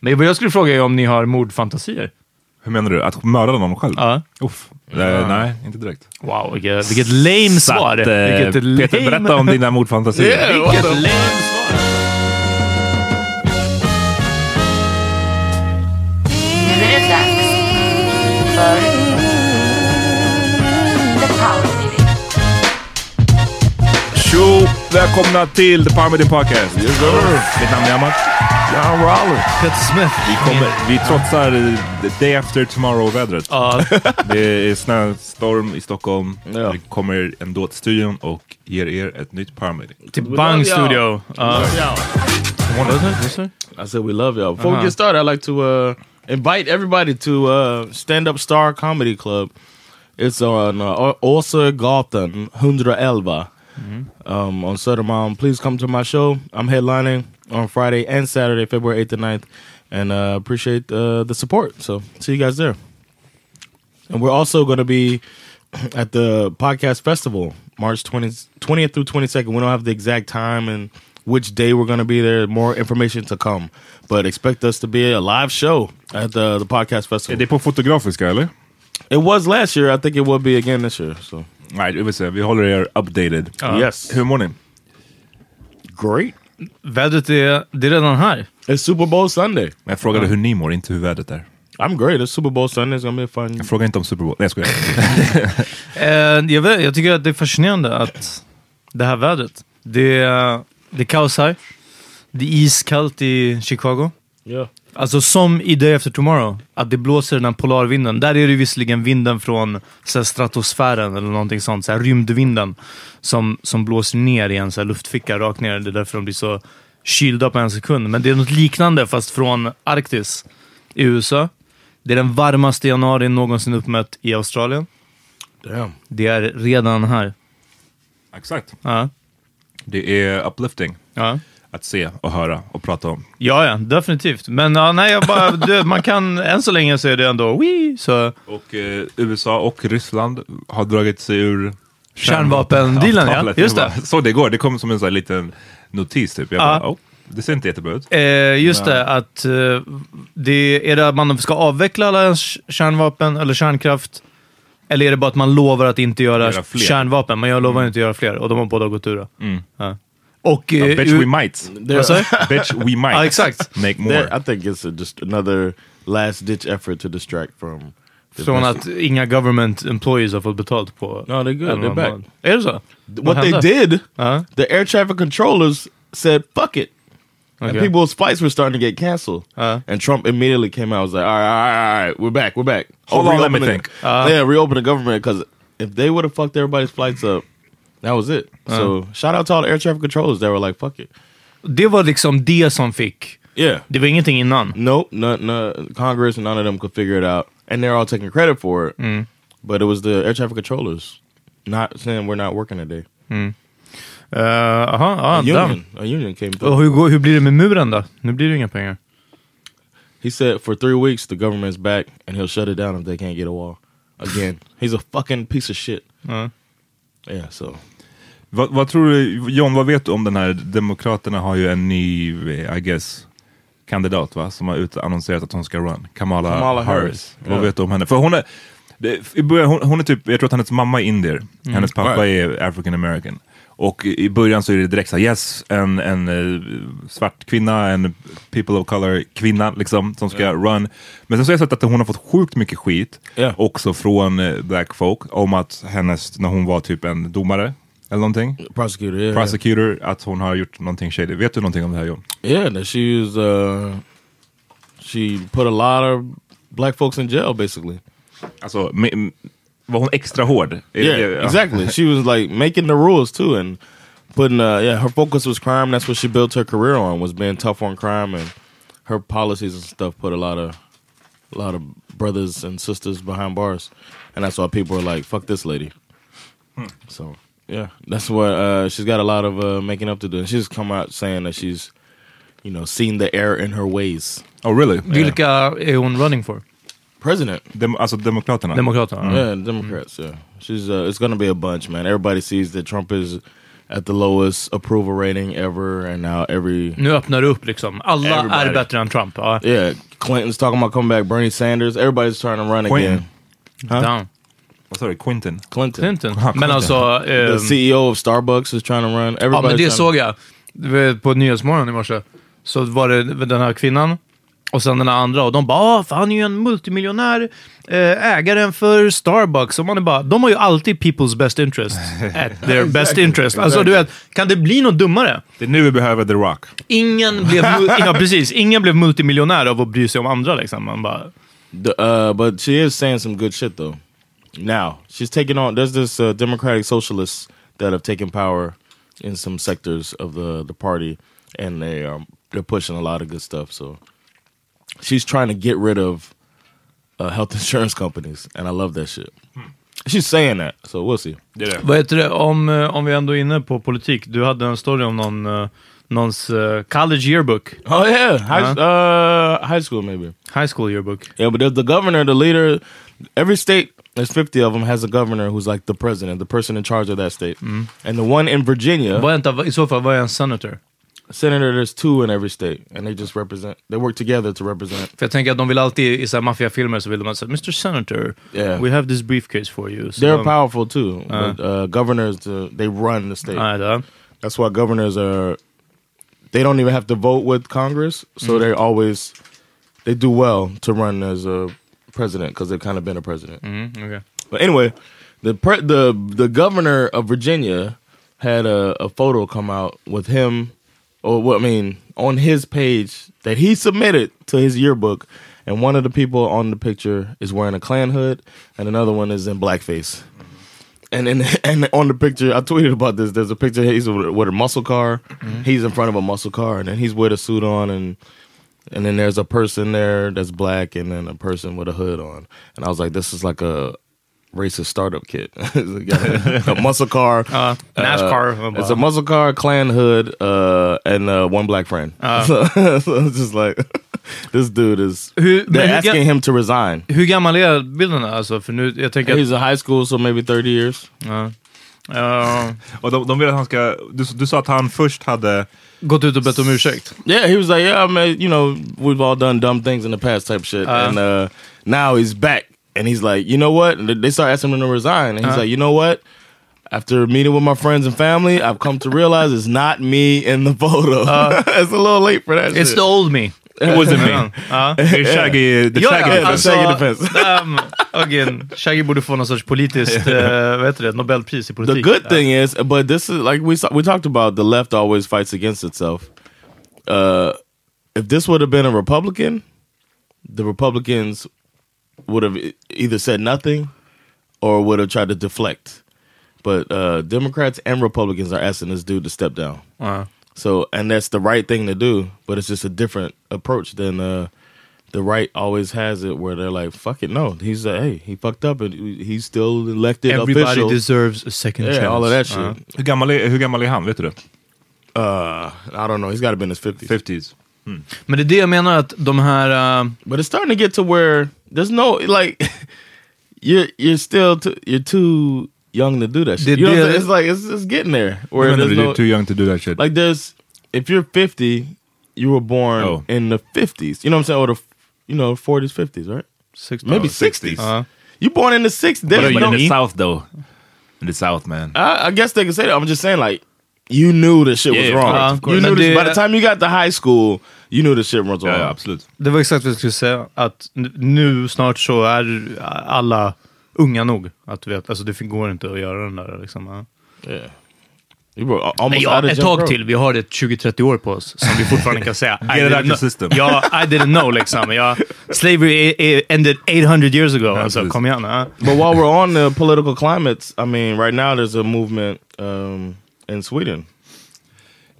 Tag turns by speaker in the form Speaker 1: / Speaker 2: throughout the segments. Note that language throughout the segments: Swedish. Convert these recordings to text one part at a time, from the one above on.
Speaker 1: Nej, vad jag skulle fråga är om ni har mordfantasier?
Speaker 2: Hur menar du? Att mörda någon själv?
Speaker 1: Ja.
Speaker 2: Uff. Eh, nej, inte direkt.
Speaker 1: Wow, vilket, vilket lame
Speaker 2: Så
Speaker 1: svar!
Speaker 2: att, eh,
Speaker 1: vilket lame...
Speaker 2: Peter, berätta om dina mordfantasier.
Speaker 1: Yeah, vilket lame svar!
Speaker 3: Nu är det dags för The Power Meeting.
Speaker 2: Tjo! Välkomna till The Meeting Podcast. Yes. Mitt namn är Amat.
Speaker 1: John Rollins. Peter Smith.
Speaker 2: Vi, kommer, vi trotsar day after tomorrow-vädret.
Speaker 1: Ja,
Speaker 2: Det är snöstorm i Stockholm.
Speaker 4: Ja.
Speaker 2: Vi kommer ändå till studion och ger er ett nytt Meeting.
Speaker 1: till Bang Studio. Ja.
Speaker 4: I said we love y'all. Before
Speaker 1: Uh-huh.
Speaker 4: we get started, I'd like to uh, invite everybody to uh, Stand Up Star Comedy Club. It's on uh, Åsa Gatan, 111 um, on Södermalm. Please come to my show. I'm headlining on Friday and Saturday, February 8th and 9th. And uh, appreciate uh, the support. So see you guys there. And we're also going to be at the podcast festival March 20th, 20th through 22nd. We don't have the exact time and which day we're going to be there. More information to come. But expect us to be a live show at the, the podcast festival.
Speaker 2: Är
Speaker 4: festival.
Speaker 2: det på Fotografiska eller?
Speaker 4: It was last year. I think it will be again this year. So
Speaker 2: Nej, vi, se. vi håller er updated.
Speaker 4: yes,
Speaker 2: Hur mår ni?
Speaker 4: great.
Speaker 1: Vädret är, det är redan här.
Speaker 4: It's Super Bowl Sunday.
Speaker 2: Jag frågade hur ni mår, inte hur vädret är.
Speaker 4: I'm great. It's Super Bowl Sunday. It's gonna be fun.
Speaker 2: Jag frågar inte om Super Bowl. Nej, jag skojar.
Speaker 1: Eh, jag, vet, jag tycker att det är fascinerande att det här vädret, det, är- det är kaos här. Det är iskallt i Chicago.
Speaker 4: Yeah.
Speaker 1: Alltså som i Day After Tomorrow, att det blåser den här polarvinden. Där är det visserligen vinden från så här, stratosfären eller någonting sånt, så här, rymdvinden som, som blåser ner i en så här, luftficka rakt ner. Det är därför de blir så kylda på en sekund. Men det är något liknande fast från Arktis i USA. Det är den varmaste januari någonsin uppmätt i Australien.
Speaker 4: Damn.
Speaker 1: Det är redan här.
Speaker 2: Exakt.
Speaker 1: Ja,
Speaker 2: Det är uplifting
Speaker 1: ja.
Speaker 2: Att se och höra och prata om.
Speaker 1: Ja, ja, definitivt. Men ja, nej, jag bara, det, man kan, än så länge så är det ändå wii, så
Speaker 2: Och eh, USA och Ryssland har dragit sig ur
Speaker 1: Kärnvapendealen, ja. Just det.
Speaker 2: bara Såg det igår, det kom som en sån liten notis typ. Jag
Speaker 1: Ja.
Speaker 2: bara, oh, det ser inte jättebra ut.
Speaker 1: Eh, just det, att eh, det, är det att man ska avveckla alla ens kärnvapen eller kärnkraft? Eller är det bara att man lovar att inte göra,
Speaker 2: Göra
Speaker 1: kärnvapen, men jag lovar inte att göra fler? Och de har båda gått ur.
Speaker 2: Mm.
Speaker 1: Ja. Och...
Speaker 2: Ja,
Speaker 1: eh,
Speaker 2: bitch we might.
Speaker 1: Vad sa du?
Speaker 2: bitch we might.
Speaker 1: Ja, exakt.
Speaker 2: Make more.
Speaker 4: There, I think it's a, just another last ditch effort to distract from. the
Speaker 1: Från
Speaker 4: best-
Speaker 1: att inga government employees har fått betalt på...
Speaker 4: No, they're good. They're back.
Speaker 1: månad. Är det så?
Speaker 4: What they
Speaker 1: hände?
Speaker 4: did,
Speaker 1: Ja.
Speaker 4: the air traffic controllers said, "Fuck it." And people's flights were starting to get canceled.
Speaker 1: Uh.
Speaker 4: and Trump immediately came out and was like, all right, all right, all right, we're back, we're back.
Speaker 2: Hold on, let me think.
Speaker 1: Uh.
Speaker 4: yeah, reopen the government because if they would have fucked everybody's flights up, that was it.
Speaker 1: Uh.
Speaker 4: So shout out to all the air traffic controllers that were like, fuck it.
Speaker 1: Det var liksom det som fick.
Speaker 4: Yeah.
Speaker 1: Det var ingenting innan.
Speaker 4: Nope, no, no, Congress, none of them could figure it out. And they're all taking credit for it.
Speaker 1: Mm.
Speaker 4: But it was the air traffic controllers not saying we're not working today.
Speaker 1: Uh, aha,
Speaker 4: a,
Speaker 1: ah,
Speaker 4: union,
Speaker 1: damn.
Speaker 4: a union came through.
Speaker 1: Och hur, går- hur blir det med muren då? Nu blir det inga pengar.
Speaker 4: He said for three weeks the government's back and he'll shut it down if they can't get a wall. Again, he's a fucking piece of shit.
Speaker 1: Ja.
Speaker 4: Yeah, so
Speaker 2: Vad, vad tror du, John, vad vet du om den här, Demokraterna har ju en ny, I guess, kandidat va? Som har utannonserat att hon ska run. Kamala,
Speaker 4: Kamala
Speaker 2: Harris.
Speaker 4: Harris,
Speaker 2: Vad
Speaker 4: ja.
Speaker 2: vet du om henne? För hon är, det, hon, hon är typ, jag tror att hennes mamma är indier. Hennes pappa
Speaker 4: Right.
Speaker 2: är African American. Och i början så är det direkt så här, yes, en, en eh, svart kvinna, en people of color kvinna liksom, som ska run. Men sen så har jag sett att hon har fått sjukt mycket skit,
Speaker 4: Ja.
Speaker 2: också från eh, black folk, om att hennes, när hon var typ en domare, eller någonting,
Speaker 4: prosecutor, yeah,
Speaker 2: prosecutor, att hon har gjort någonting shady. Vet du någonting om det här John?
Speaker 4: yeah, that she was uh, she put a lot of black folks in jail basically.
Speaker 2: Alltså, me, var hon extra hård?
Speaker 4: Yeah, exactly. she was like making the rules too, and putting uh, yeah, her focus was crime. That's what she built her career on was being tough on crime, and her policies and stuff put a lot of a lot of brothers and sisters behind bars, and that's why people are like, "Fuck this lady." So yeah, that's what uh, she's got a lot of uh, making up to do. And she's come out saying that she's, you know, seen the error in her ways.
Speaker 2: Oh really?
Speaker 1: Vilka är hon running for?
Speaker 4: President.
Speaker 2: Dem, alltså Demokraterna?
Speaker 1: Demokraterna?
Speaker 4: Yeah, Democrats. Yeah, she's. Uh, it's going to be a bunch, man. Everybody sees that Trump is at the lowest approval rating ever, and now every
Speaker 1: Nu öppnar det upp liksom. Alla
Speaker 4: Everybody.
Speaker 1: är bättre än Trump. Ja.
Speaker 4: yeah, Clinton's talking about coming back. Bernie Sanders. Everybody's trying to run
Speaker 2: Quentin.
Speaker 4: again. Huh?
Speaker 1: Down.
Speaker 2: Vad sa du? Quinton?
Speaker 4: Clinton,
Speaker 1: Clinton. Men alltså...
Speaker 4: the
Speaker 1: ehm,
Speaker 4: CEO of Starbucks, is trying to run.
Speaker 1: Ja, men det såg jag. På Nyhetsmorgon i morse. Så var det den här kvinnan och sen den här andra. Och de bara, ah, för han är ju en multimiljonär, eh, ägaren för Starbucks. Och man är bara, de har ju alltid people's best interest at their best interest. Alltså du vet, kan det bli något dummare?
Speaker 2: Det är nu vi behöver The Rock.
Speaker 1: Ingen blev, mu- ja, precis, ingen blev multimiljonär av att bry sig om andra liksom. Man bara,
Speaker 4: The, uh, but she is saying some good shit though. Now she's taking on. There's this uh, Democratic socialists that have taken power in some sectors of the the party, and they are they're pushing a lot of good stuff. So she's trying to get rid of uh, health insurance companies, and I love that shit. She's saying that, so we'll see.
Speaker 2: Det är det.
Speaker 1: vad heter det, om, eh, om vi ändå är inne på politik. Du hade en story om någon, eh, någons eh, college yearbook.
Speaker 4: Oh yeah, high, uh, high school maybe.
Speaker 1: High school yearbook.
Speaker 4: Yeah, but there's the governor, the leader. Every state, there's 50 of them, has a governor who's like the president, the person in charge of that state. And the one in Virginia,
Speaker 1: Vad är inte, I så fall, vad är en senator?
Speaker 4: senator, there's two in every state, and they just represent. They work together to represent.
Speaker 1: För jag tänker att de vill alltid, i maffiafilmer så vill de säga Mr Senator,
Speaker 4: Yeah.
Speaker 1: we have this briefcase for you. Så
Speaker 4: They're powerful too, but uh, governors, uh, they run the state.
Speaker 1: Nej, det.
Speaker 4: That's why governors are. They don't even have to vote with Congress, so they always they do well to run as a president because they've kind of been a president.
Speaker 1: Mm, okej.
Speaker 4: But anyway, the pre- the the governor of Virginia had a, a photo come out with him, or what I mean, on his page that he submitted to his yearbook, and one of the people on the picture is wearing a Klan hood, and another one is in blackface. And then, and on the picture, I tweeted about this. There's a picture. He's with a muscle car. He's in front of a muscle car, and then he's with a suit on, and and then there's a person there that's black, and then a person with a hood on. And I was like, this is like a racist startup kit. It's a, a muscle car,
Speaker 1: Uh, NASCAR.
Speaker 4: it's a muscle car, Klan hood, uh, and uh, one black friend. so, so it's just like this dude is.
Speaker 1: Hur,
Speaker 4: They're asking
Speaker 1: ga-
Speaker 4: him to resign.
Speaker 1: hur gammal är bilden? Alltså, för nu, jag tänker.
Speaker 4: He's a high school, so maybe 30 years.
Speaker 1: Ja. Ja,
Speaker 2: Och de, de vill att han ska, du, du sa att han först hade,
Speaker 1: gått ut och bett om ursäkt.
Speaker 4: Yeah, he was like, yeah, I mean, you know, we've all done dumb things in the past, type shit,
Speaker 1: Uh.
Speaker 4: and uh, now he's back, and he's like, you know what? And they start asking him to resign, and he's
Speaker 1: Uh.
Speaker 4: like, you know what? After meeting with my friends and family, I've come to realize it's not me in the photo. it's a little late for that.
Speaker 1: Uh. It's
Speaker 4: shit.
Speaker 1: the old me.
Speaker 2: It wasn't me.
Speaker 1: Ja.
Speaker 2: Det är Shaggy, the
Speaker 1: Ja,
Speaker 2: Shaggy.
Speaker 1: ja,
Speaker 4: Yeah,
Speaker 1: alltså,
Speaker 4: Shaggy defense.
Speaker 1: um, again, Shaggy borde få någon sorts politiskt, uh, vad heter det, Nobelpris i
Speaker 4: The good thing is, but this is like we we talked about. The left always fights against itself. Uh, if this would have been a Republican, the Republicans would have either said nothing or would have tried to deflect. But uh, Democrats and Republicans are asking this dude to step down.
Speaker 1: Ja.
Speaker 4: So, and that's the right thing to do, but it's just a different approach than uh, the right always has it, where they're like, "Fuck it, no." He's uh, hey, he fucked up, and he's still elected
Speaker 1: Everybody
Speaker 4: official.
Speaker 1: deserves a second
Speaker 4: yeah,
Speaker 1: chance.
Speaker 4: all of that shit.
Speaker 1: Ja.
Speaker 2: Hur gammal, är, hur gammal är han? Vet du det?
Speaker 4: Uh, I don't know. He's got to be in his fifties.
Speaker 2: 50s.
Speaker 1: Men det är det jag menar att de här... uh,
Speaker 4: But it's starting to get to where there's no like you're you're still too, you're too young to do that shit. You know what I'm saying? It's like it's, it's getting there where
Speaker 2: Where
Speaker 4: there's
Speaker 2: you're
Speaker 4: no,
Speaker 2: too young to do that shit.
Speaker 4: like there's if you're 50, you were born
Speaker 2: Oh.
Speaker 4: in the 50s. You know what I'm saying? Or the you know 40s, 50s, right?
Speaker 1: 60.
Speaker 4: Maybe
Speaker 2: Oh,
Speaker 4: 60s.
Speaker 2: 60s.
Speaker 1: Ja.
Speaker 4: You born in the 60s.
Speaker 2: But
Speaker 4: There's
Speaker 2: in
Speaker 4: no-
Speaker 2: the south though. In the south man.
Speaker 4: I, I guess they can say that. I'm just saying like you knew the shit was
Speaker 2: Yeah,
Speaker 4: wrong.
Speaker 1: of course.
Speaker 4: you knew
Speaker 1: Men
Speaker 4: this,
Speaker 1: det-
Speaker 4: by the time you got to high school, you knew the shit was wrong.
Speaker 2: Ja, ja, absolut.
Speaker 1: Det var exakt vad jag skulle säga. Att n- nu snart så är alla unga nog. Att du vet, alltså det går inte att göra den där liksom. Ja.
Speaker 4: Yeah.
Speaker 1: Men ja, ett tag
Speaker 4: rope.
Speaker 1: till. Vi har det 20-30 år på oss som vi fortfarande kan säga. I
Speaker 2: Get it
Speaker 1: didn't
Speaker 2: out your
Speaker 1: know-
Speaker 2: system.
Speaker 1: Ja, I didn't know liksom. Ja, slavery i- i- ended 800 years ago. Alltså, kom igen. Ja.
Speaker 4: But while we're on the political climates, I mean, right now there's a movement um, in Sweden.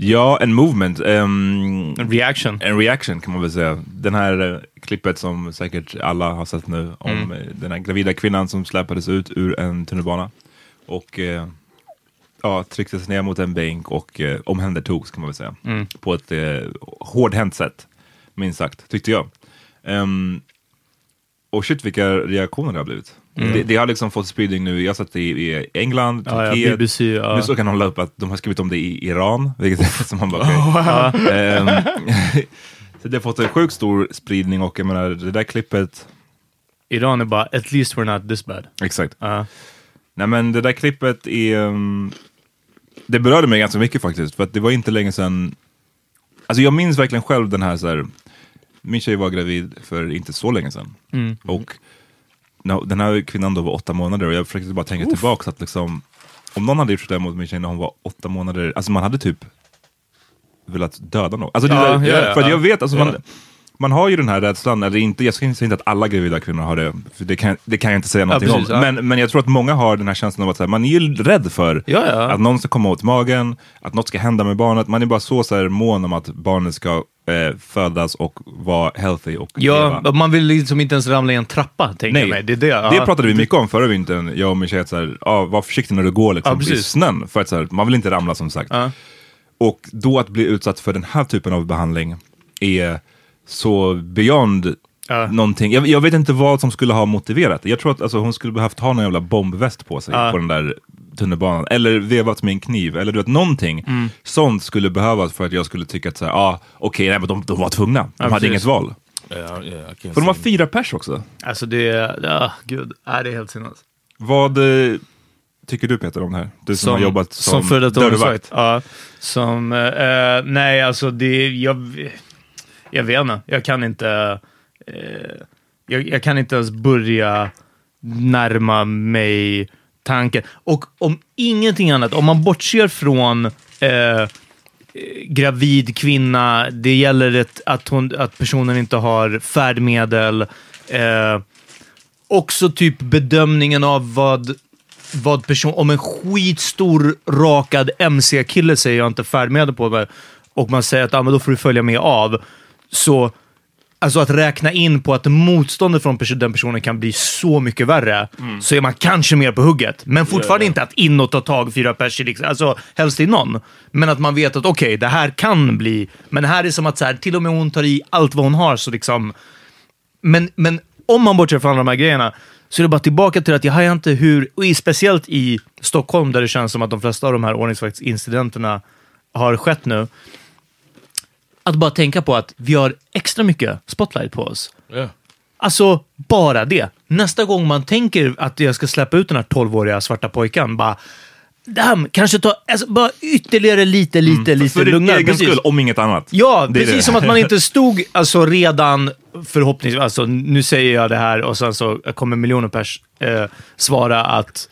Speaker 2: Ja, en movement. ehm,
Speaker 1: En reaction.
Speaker 2: en reaction kan man väl säga. Den här eh, klippet som säkert alla har sett nu om eh, den här gravida kvinnan som släpades ut ur en tunnelbana. Och eh, ja, trycktes ner mot en bänk och eh, omhändertogs kan man väl säga. På ett eh, hårdhänt sätt, minst sagt, tyckte jag. Ehm, och shit vilka reaktioner det har blivit. Det, det har liksom fått spridning nu, jag har sett det i, England,
Speaker 1: Ja, ja,
Speaker 2: Turkiet.
Speaker 1: BBC, ja.
Speaker 2: Nu så kan de hålla upp att de har skrivit om det i Iran, vilket som man bara okej. Ehm, så det har fått en sjukt stor spridning och jag menar det där klippet,
Speaker 1: Iran är bara, at least we're not this bad.
Speaker 2: exakt.
Speaker 1: Ja.
Speaker 2: Nej men det där klippet är, um, det berörde mig ganska mycket faktiskt, för att det var inte länge sedan, alltså jag minns verkligen själv den här så här, min tjej var gravid för inte så länge sedan. Och no, den här kvinnan då var åtta månader och jag försökte bara tänka tillbaka att liksom, om någon hade gjort sådär mot min tjej när hon var åtta månader, alltså man hade typ velat döda någon. Alltså,
Speaker 1: Ja,
Speaker 2: där,
Speaker 1: ja,
Speaker 2: för
Speaker 1: ja.
Speaker 2: jag vet, alltså, man, man har ju den här rädslan, eller inte, jag säger inte att alla gravida kvinnor har det, för det kan, det kan jag inte säga någonting
Speaker 1: precis,
Speaker 2: om.
Speaker 1: ja.
Speaker 2: Men, men jag tror att många har den här känslan av att här, man är ju rädd för
Speaker 1: Ja, ja.
Speaker 2: att någon ska komma åt magen, att något ska hända med barnet. Man är bara så, så här, mån om att barnet ska eh, födas och vara healthy och
Speaker 1: Ja,
Speaker 2: leva.
Speaker 1: man vill liksom inte ens ramla i en trappa, tänker jag mig. Det, det, ja.
Speaker 2: det pratade vi mycket om förra vintern, jag och min tjej, att så här, ja, var försiktig när du går liksom,
Speaker 1: Ja,
Speaker 2: i snön. För att så här, man vill inte ramla som sagt.
Speaker 1: Ja.
Speaker 2: Och då att bli utsatt för den här typen av behandling är så beyond
Speaker 1: Ja.
Speaker 2: någonting. Jag, jag vet inte vad som skulle ha motiverat det. Jag tror att alltså, hon skulle behövt ha någon jävla bombväst på sig
Speaker 1: Ja.
Speaker 2: på den där tunnelbanan. Eller vevat med en kniv. Eller du vet, någonting.
Speaker 1: Mm.
Speaker 2: Sånt skulle behövas för att jag skulle tycka att så här, ah, okej, nej, men de, de var tvungna. De
Speaker 1: Ja,
Speaker 2: hade
Speaker 1: precis.
Speaker 2: inget val.
Speaker 4: Yeah, yeah, I can't
Speaker 2: För de var fyra pers också.
Speaker 1: Alltså det är, ja, gud. Ja, det är helt sinnes.
Speaker 2: Vad eh, tycker du Peter om det här? Du som, har jobbat som,
Speaker 1: som
Speaker 2: dörrvakt.
Speaker 1: Ja, som, eh, nej alltså det, jag, jag vet inte. Jag kan inte, eh, jag, jag kan inte ens börja närma mig tanken. Och om ingenting annat, om man bortser från eh, gravid kvinna, det gäller ett, att, hon, att personen inte har färdmedel, eh, också typ bedömningen av vad, vad person, om en skitstor rakad MC-kille säger jag inte färdmedel på mig och man säger att ah, men då får du följa med av. Så Alltså att räkna in på att motståndet från den personen kan bli så mycket värre, så är man kanske mer på hugget. Men fortfarande inte att in och ta tag fyra pers, liksom, alltså helst i någon. Men att man vet att okej, det här kan bli, men här är som att så här, till och med hon tar i allt vad hon har, så liksom men, men om man bortser från alla de här grejerna så är det bara tillbaka till att jag hajar inte hur, och i, speciellt i Stockholm där det känns som att de flesta av de här ordningsvaktsincidenterna har skett nu. Att bara tänka på att vi har extra mycket spotlight på oss.
Speaker 4: Yeah.
Speaker 1: Alltså, bara det. Nästa gång man tänker att jag ska släppa ut den här 12-åriga svarta pojken, bara Damn, kanske ta alltså, bara ytterligare lite, lite, lite
Speaker 2: För
Speaker 1: lugnare.
Speaker 2: egen
Speaker 1: Precis.
Speaker 2: skull, om inget annat.
Speaker 1: Ja,
Speaker 2: Det
Speaker 1: precis
Speaker 2: det.
Speaker 1: som att man inte stod alltså redan förhoppningsvis, alltså nu säger jag det här och sen så kommer miljoner pers eh, svara att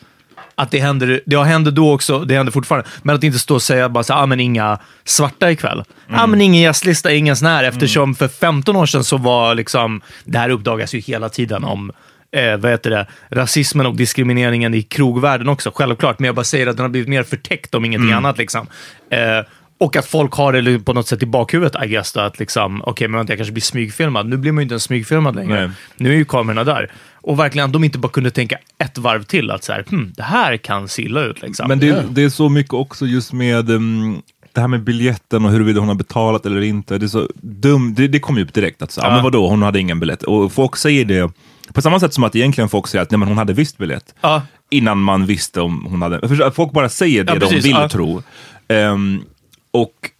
Speaker 1: att det händer, det hände då också, det händer fortfarande, men att inte stå och säga bara så, ah, men inga svarta ikväll. Ja, men ingen gästlista, ingen sån här, eftersom för 15 år sedan så var liksom, det här uppdagas ju hela tiden om eh, vad heter det, rasismen och diskrimineringen i krogvärlden också, självklart. Men jag bara säger att den har blivit mer förtäckt om ingenting annat. Liksom. Eh, och att folk har det på något sätt i bakhuvudet, I guess, att liksom, okej, men vänta, jag kanske blir smygfilmad. Nu blir man ju inte ens smygfilmad längre.
Speaker 2: Nej.
Speaker 1: Nu är ju kamerorna där. Och verkligen att de inte bara kunde tänka ett varv till, att så här, hm, det här kan se illa ut. Liksom.
Speaker 2: Men det, det är så mycket också just med um, det här med biljetten och huruvida hon har betalat eller inte. Det är så dumt. Det, det kom ju upp direkt att så, ja. men vadå, hon hade ingen biljett. Och folk säger det på samma sätt som att egentligen folk säger att nej, men hon hade visst biljett.
Speaker 1: Ja.
Speaker 2: Innan man visste om hon hade. Folk bara säger det
Speaker 1: Ja,
Speaker 2: de
Speaker 1: precis,
Speaker 2: vill
Speaker 1: ja.
Speaker 2: tro. Ehm, och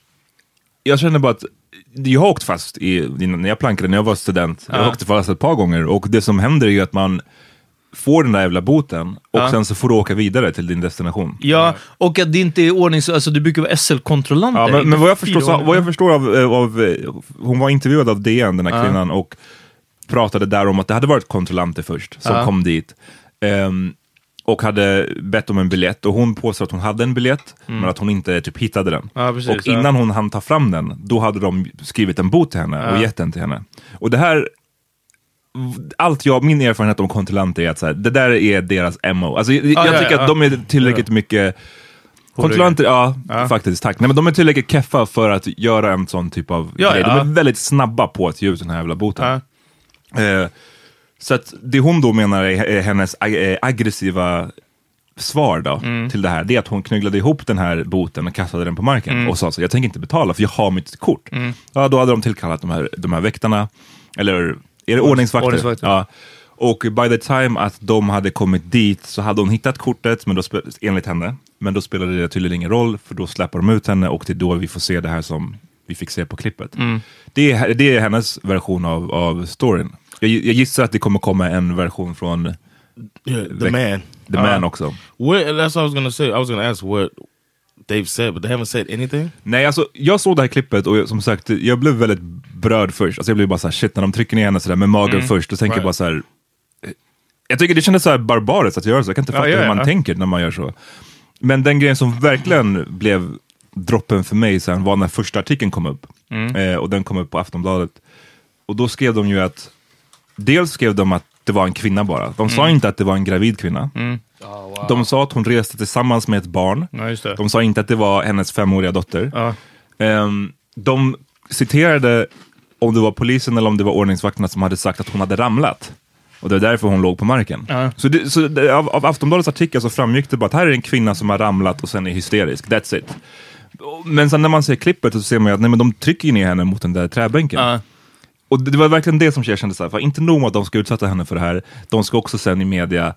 Speaker 2: jag känner bara att jag har åkt fast i, när jag plankade när jag var student. Jag har åkt fast ett par gånger och det som händer är ju att man får den där jävla boten och sen så får du åka vidare till din destination.
Speaker 1: Ja, och att det inte är ordning, så- alltså du brukar vara SL-kontrollanter.
Speaker 2: Ja, men, men vad jag förstår, så, vad jag förstår av, eh, av, eh, hon var intervjuad av DN, den här
Speaker 1: Ja.
Speaker 2: kvinnan, och pratade där om att det hade varit kontrollanter först som
Speaker 1: Ja.
Speaker 2: kom dit. Ehm, och hade bett om en biljett och hon påstår att hon hade en biljett men att hon inte typ hittade den.
Speaker 1: Mm. Ja, precis,
Speaker 2: och
Speaker 1: ja.
Speaker 2: innan hon hann ta fram den, då hade de skrivit en bot till henne och
Speaker 1: Ja.
Speaker 2: gett den till henne. Och det här allt jag, min erfarenhet om kontrollanter är att så här, det där är deras MO. Alltså, jag
Speaker 1: Ja,
Speaker 2: jag
Speaker 1: ja,
Speaker 2: tycker
Speaker 1: ja.
Speaker 2: att de är tillräckligt mycket Kontrollanter, ja,
Speaker 1: Ja.
Speaker 2: faktiskt, tack. Nej, men de är tillräckligt keffa för att göra en sån typ av
Speaker 1: Ja,
Speaker 2: grej. De
Speaker 1: ja.
Speaker 2: är väldigt snabba på att ge ut den här jävla boten.
Speaker 1: Ja.
Speaker 2: Eh, så att det hon då menar är, hennes ag- eh, aggressiva svar då,
Speaker 1: Mm.
Speaker 2: till det här, det är att hon knugglade ihop den här boten och kastade den på marken
Speaker 1: Mm.
Speaker 2: och sa så, jag tänker inte betala för jag har mitt kort. Ja, då hade de tillkallat de här, de här väktarna, eller är det ordningsvakter?
Speaker 1: ordningsvakter.
Speaker 2: Ja. Och by the time att de hade kommit dit så hade hon hittat kortet, men då enligt henne. Men då spelade det tydligen ingen roll, för då släpper de ut henne och det är då vi får se det här som vi fick se på klippet.
Speaker 1: Mm.
Speaker 2: Det, är, det är hennes version av, av storyn. Jag, jag gissar att det kommer komma en version från
Speaker 4: Yeah, the man.
Speaker 2: The Man också.
Speaker 4: What, that's what I was gonna say. I was gonna ask what they've said, but they haven't said anything.
Speaker 2: Nej, alltså jag såg det här klippet och jag, som sagt, jag blev väldigt berörd först. Alltså jag blev bara såhär, shit, när de trycker ner henne sådär med magen först, då tänker jag
Speaker 1: Right.
Speaker 2: bara så här. eh, Jag tycker det kändes så här barbariskt att göra så, jag kan inte fatta
Speaker 1: ja,
Speaker 2: hur man
Speaker 1: ja.
Speaker 2: tänker när man gör så. Men den grejen som verkligen blev droppen för mig sen var när första artikeln kom upp.
Speaker 1: Mm.
Speaker 2: Eh, och den kom upp på Aftonbladet. Och då skrev de ju att, dels skrev de att det var en kvinna bara. De sa
Speaker 1: Mm.
Speaker 2: inte att det var en gravid kvinna. De sa att hon reste tillsammans med ett barn.
Speaker 1: Ja, just det.
Speaker 2: De sa inte att det var hennes femåriga dotter.
Speaker 1: Ja.
Speaker 2: Ehm, de citerade om det var polisen eller om det var ordningsvakterna som hade sagt att hon hade ramlat. Och det är därför hon låg på marken.
Speaker 1: Ja.
Speaker 2: Så, det, så det, av, av Aftonbladets artikel så framgick det bara att här är en kvinna som har ramlat och sen är hysterisk. That's it. Men sen när man ser klippet så ser man ju att nej, men de trycker ner henne mot den där träbänken.
Speaker 1: Ja.
Speaker 2: Och det, var verkligen det som jag kände så här, för inte nog med att de ska utsätta henne för det här, de ska också sen i media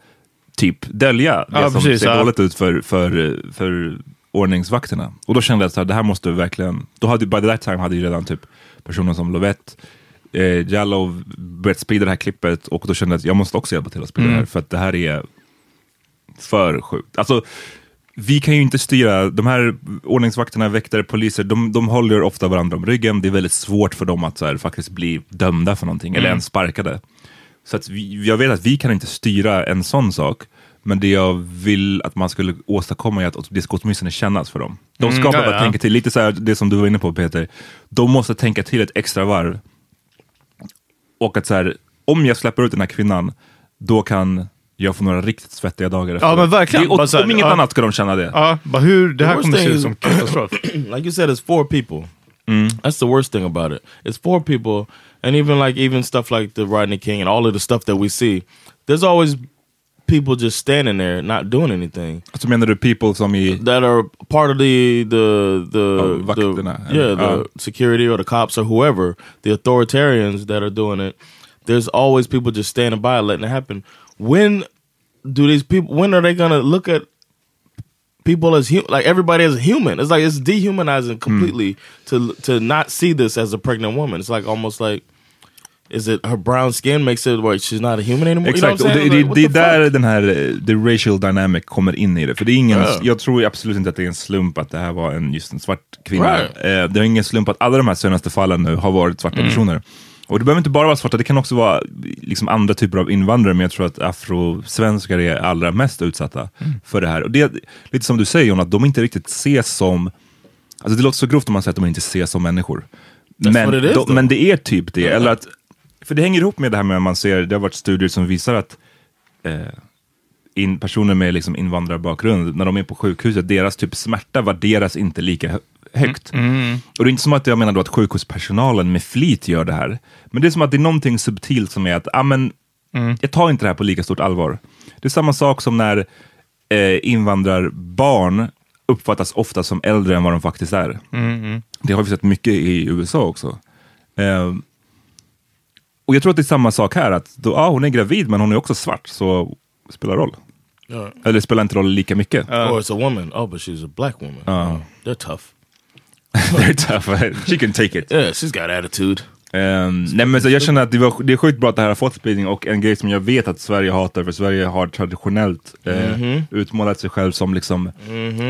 Speaker 2: typ dölja det
Speaker 1: Ja,
Speaker 2: som
Speaker 1: precis,
Speaker 2: ser
Speaker 1: ja.
Speaker 2: dåligt ut för, för, för ordningsvakterna. Och då kände jag att det här måste verkligen, då hade by that time hade ju redan typ personer som Lovette, eh, Jallow börjat sprida det här klippet och då kände jag att jag måste också hjälpa till att sprida
Speaker 1: Mm.
Speaker 2: det här för att det här är för sjukt. Alltså, vi kan ju inte styra, de här ordningsvakterna, väktare, poliser, de, de håller ofta varandra om ryggen. Det är väldigt svårt för dem att så här, faktiskt bli dömda för någonting, eller ens sparkade. Så att vi, jag vet att vi kan inte styra en sån sak, men det jag vill att man skulle åstadkomma är att det ska åtminstone kännas för dem. De ska
Speaker 1: Mm,
Speaker 2: bara
Speaker 1: ja, ja.
Speaker 2: tänka till, lite så här, det som du var inne på Peter, de måste tänka till ett extra varv. Och att så här, om jag släpper ut den här kvinnan, då kan jag få några riktigt svettiga dagar efteråt.
Speaker 1: men verkligen.
Speaker 2: Det,
Speaker 1: så här,
Speaker 2: om inget
Speaker 1: ja.
Speaker 2: annat ska de känna det.
Speaker 1: Ja, bara hur, det här
Speaker 4: The
Speaker 1: kommer se ut som katastrof.
Speaker 4: like you said, it's four people. That's the worst thing about it. It's four people, and even like even stuff like the Rodney King and all of the stuff that we see. There's always people just standing there not doing anything
Speaker 2: Så menar du people som i...
Speaker 4: that are part of the the the,
Speaker 2: Oh,
Speaker 4: the
Speaker 2: vakterna.
Speaker 4: yeah the
Speaker 2: Uh.
Speaker 4: security or the cops or whoever the authoritarians that are doing it. There's always people just standing by letting it happen. When do these people? When are they gonna look at people as hu- like everybody as a human? It's like it's dehumanizing completely to to not see this as a pregnant woman. It's like almost like. Is it her brown skin makes it where she's not a human anymore? You know
Speaker 2: Exakt, och
Speaker 4: I'm
Speaker 2: det,
Speaker 4: Like,
Speaker 2: det är där
Speaker 4: fuck?
Speaker 2: den här eh, the racial dynamic kommer in i det. För det är ingen,
Speaker 4: Ja.
Speaker 2: jag tror absolut inte att det är en slump att det här var en, just en svart kvinna.
Speaker 4: Right.
Speaker 2: Eh, det är ingen slump att alla de här senaste fallen nu har varit svarta
Speaker 4: Mm.
Speaker 2: personer. Och det behöver inte bara vara svarta, det kan också vara liksom andra typer av invandrare, men jag tror att afrosvenskar är allra mest utsatta för det här. Och det är lite som du säger John, att de inte riktigt ses som, alltså det låter så grovt om man säger att de inte ses som människor. Men,
Speaker 4: is,
Speaker 2: de, men det är typ det, eller att, för det hänger ihop med det här med att man ser, det har varit studier som visar att eh, in, personer med liksom invandrarbakgrund, när de är på sjukhuset, deras typ smärta värderas inte lika hö- högt. Och det är inte som att jag menar då att sjukhuspersonalen med flit gör det här, men det är som att det är någonting subtilt som är att, ah, men, jag tar inte det här på lika stort allvar. Det är samma sak som när eh, invandrarbarn uppfattas ofta som äldre än vad de faktiskt är. Det har vi sett mycket i USA också. Eh, och jag tror att det är samma sak här, att då, ah, hon är gravid men hon är också svart, så spelar roll.
Speaker 4: Yeah.
Speaker 2: Eller spelar inte roll lika mycket.
Speaker 4: or it's a woman. Oh, but she's a black woman. Oh, they're tough.
Speaker 2: Very tough. She can take it.
Speaker 4: Yeah, she's got attitude.
Speaker 2: Ehm, nej, men så jag känner att det, var, det är sjukt bra att det här har fått spridning och en grej som jag vet att Sverige hatar, för Sverige har traditionellt eh,
Speaker 4: Mhm.
Speaker 2: utmålat sig själv som liksom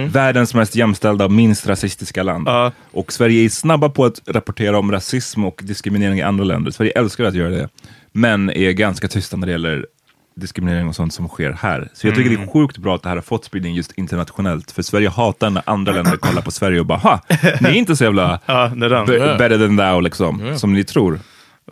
Speaker 2: världens mest jämställda och minst rasistiska land. Och Sverige är snabba på att rapportera om rasism och diskriminering i andra länder. Sverige älskar att göra det, men är ganska tysta när det gäller diskriminering och sånt som sker här. Så jag tycker
Speaker 4: Mm.
Speaker 2: det är sjukt bra att det här har fått spridning just internationellt, för Sverige hatar när andra länder kollar på Sverige och bara ha, ni är inte så jävla
Speaker 1: Ja,
Speaker 2: better than thou liksom, som ni tror.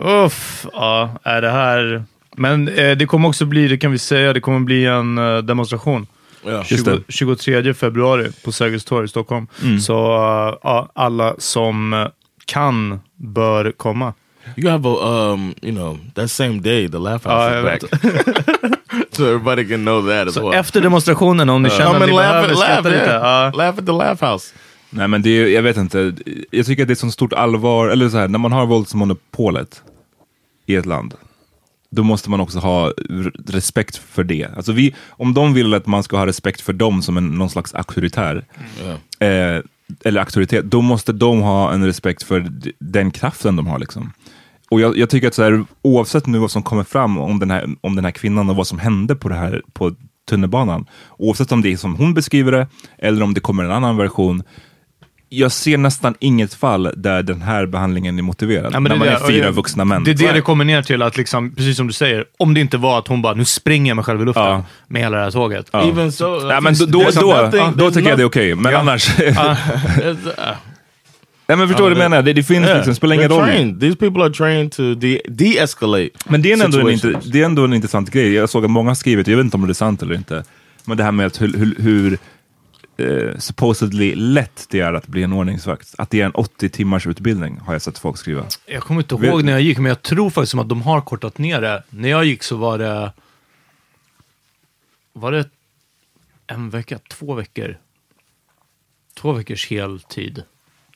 Speaker 1: Uff, ja, är det här... Men eh, det kommer också bli, det kan vi säga, det kommer bli en eh, demonstration.
Speaker 4: Yeah.
Speaker 2: Just
Speaker 1: 20,
Speaker 2: det.
Speaker 1: 23 februari på Sergels torg i Stockholm. Så eh, ja, alla som eh, kan bör komma.
Speaker 4: You have a, um, you know, that same day the Laugh House is back. so everybody can know that as
Speaker 1: Så
Speaker 4: well.
Speaker 1: efter demonstrationen, om ni känner
Speaker 4: Come
Speaker 1: att
Speaker 4: and
Speaker 1: ni
Speaker 4: laugh,
Speaker 1: behöver
Speaker 4: at, laugh,
Speaker 1: lite.
Speaker 4: yeah. laugh at the Laugh House.
Speaker 2: Nej men det är, jag vet inte, jag tycker att det är så stort allvar, eller så här, när man har våldsmonopolet i ett land, då måste man också ha respekt för det. Alltså vi, om de vill att man ska ha respekt för dem som en, någon slags auktoritär, eh, eller auktoritet, då måste de ha en respekt för den kraften de har. Liksom. Och jag, jag tycker att så här, oavsett nu vad som kommer fram om den, här, om den här kvinnan och vad som hände på, det här, på tunnelbanan, oavsett om det är som hon beskriver det, eller om det kommer en annan version, jag ser nästan inget fall där den här behandlingen är motiverad.
Speaker 1: Ja, men
Speaker 2: när
Speaker 1: det
Speaker 2: man är fyra
Speaker 1: och
Speaker 2: vuxna män.
Speaker 1: Det är det det kommer ner till, att liksom, precis som du säger, om det inte var att hon bara, nu springer jag mig själv i luften
Speaker 2: Ja.
Speaker 1: med hela det här tåget.
Speaker 2: Ja.
Speaker 4: Even so,
Speaker 2: Ja, men då, då, då,
Speaker 4: nothing-
Speaker 2: då tycker jag det är okej, men
Speaker 1: Ja.
Speaker 2: annars...
Speaker 4: uh,
Speaker 2: Nej men förstår du vad jag menar? Det, det finns
Speaker 4: yeah,
Speaker 2: liksom, spelar ingen roll.
Speaker 4: trained. These people are trained to de- de-escalate.
Speaker 2: Men det är, ändå en, det är ändå en intressant grej. Jag såg att många har skrivit, jag vet inte om det är sant eller inte, men det här med att hur, hur, hur eh, supposedly lätt det är att bli en ordningsvakt. Att det är en 80 timmars utbildning, har jag sett folk skriva.
Speaker 1: Jag kommer inte ihåg när jag gick, men jag tror faktiskt som att de har kortat ner det. När jag gick så var det... Var det en vecka? Två veckor? Två veckors heltid.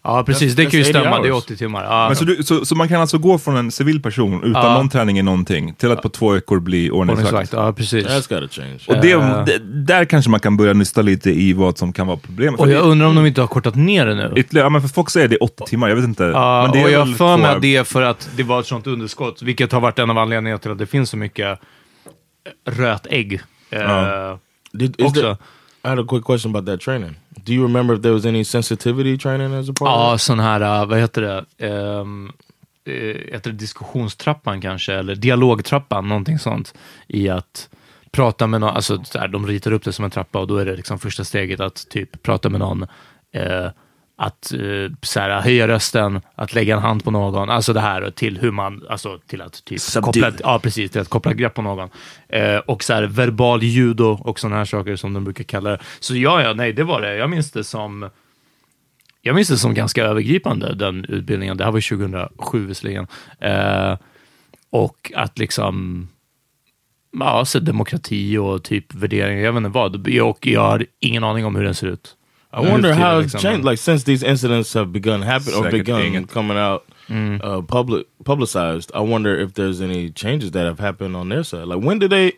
Speaker 1: Ja, precis. Det kan ju
Speaker 4: that's 80
Speaker 1: stämma. Det är
Speaker 4: hours.
Speaker 1: 80 timmar. Ja.
Speaker 2: Men så, du, så, så man kan alltså gå från en civil person utan
Speaker 1: Ja.
Speaker 2: någon träning i någonting till att på två veckor bli ordningsvakt?
Speaker 1: Ja, precis.
Speaker 4: That's got to change.
Speaker 2: Och det,
Speaker 1: Eh.
Speaker 2: det, där kanske man kan börja nysta lite i vad som kan vara problemet.
Speaker 1: Och jag
Speaker 2: det-
Speaker 1: undrar om de inte har kortat ner det nu.
Speaker 2: Ytterligare, ja, men för folk säger det är 80 timmar, jag vet inte.
Speaker 1: Ja,
Speaker 2: men det
Speaker 1: och
Speaker 2: är
Speaker 1: jag har för mig att det är för att det var ett sånt underskott, vilket har varit en av anledningarna till att det finns så mycket rötägg. Eh,
Speaker 2: Ja.
Speaker 4: Did,
Speaker 1: också.
Speaker 4: there, I had a quick question about that training. Do you remember if there was any sensitivity training as a part
Speaker 1: Ja, sån här, uh, vad heter det? Um, heter det diskussionstrappan kanske? Eller dialogtrappan, någonting sånt. I att prata med någon, alltså så här, de ritar upp det som en trappa och då är det liksom första steget att typ prata med någon. eh, att eh, så här, höja rösten, att lägga en hand på någon, alltså det här till hur man, alltså till att typ koppla, ja, precis, till att koppla grepp på någon. Eh, och så här verbal judo och sådana här saker som de brukar kalla det. Så ja, ja, nej, det var det. Jag minns det som jag minns det som ganska övergripande, den utbildningen. Det här var 2007 visserligen. Eh, och att liksom, ja, så demokrati och typ värderingar, jag vet inte vad. Och jag har ingen aning om hur den ser ut.
Speaker 4: I wonder
Speaker 1: Hur
Speaker 4: how
Speaker 1: liksom-
Speaker 4: it's changed. Like since these incidents have begun happening or
Speaker 2: Säkert
Speaker 4: begun
Speaker 2: inget.
Speaker 4: coming out
Speaker 1: Mm.
Speaker 4: uh, public publicized, I wonder if there's any changes that have happened on their side. Like when did they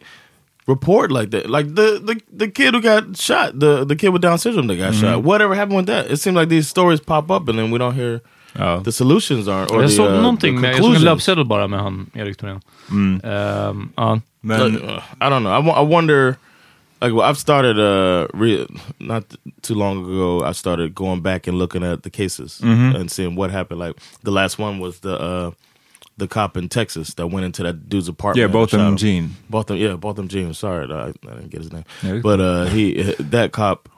Speaker 4: report like that? Like the the, the kid who got shot, the the kid with Down syndrome that got
Speaker 1: Mm-hmm.
Speaker 4: shot. Whatever happened with that? It seems like these stories pop up and then we don't hear
Speaker 2: Ja.
Speaker 4: the solutions aren't. Or
Speaker 1: jag
Speaker 4: the,
Speaker 1: såg
Speaker 4: uh,
Speaker 1: någonting
Speaker 4: the
Speaker 1: med, jag såg en
Speaker 4: conclusions.
Speaker 1: löpsedel bara med han, Erik Thorén. Ja.
Speaker 2: Men,
Speaker 4: uh, I don't know. I, I wonder. Like, well, I've started uh, re- not too long ago. I started going back and looking at the cases and seeing what happened. Like the last one was the uh, the cop in Texas that went into that dude's apartment.
Speaker 2: Yeah,
Speaker 4: both
Speaker 2: Botham
Speaker 4: shot him.
Speaker 2: Jean.
Speaker 4: Botham, yeah, both them, Jean. Sorry, I, I didn't get his name.
Speaker 2: Yeah,
Speaker 4: but uh, he that cop.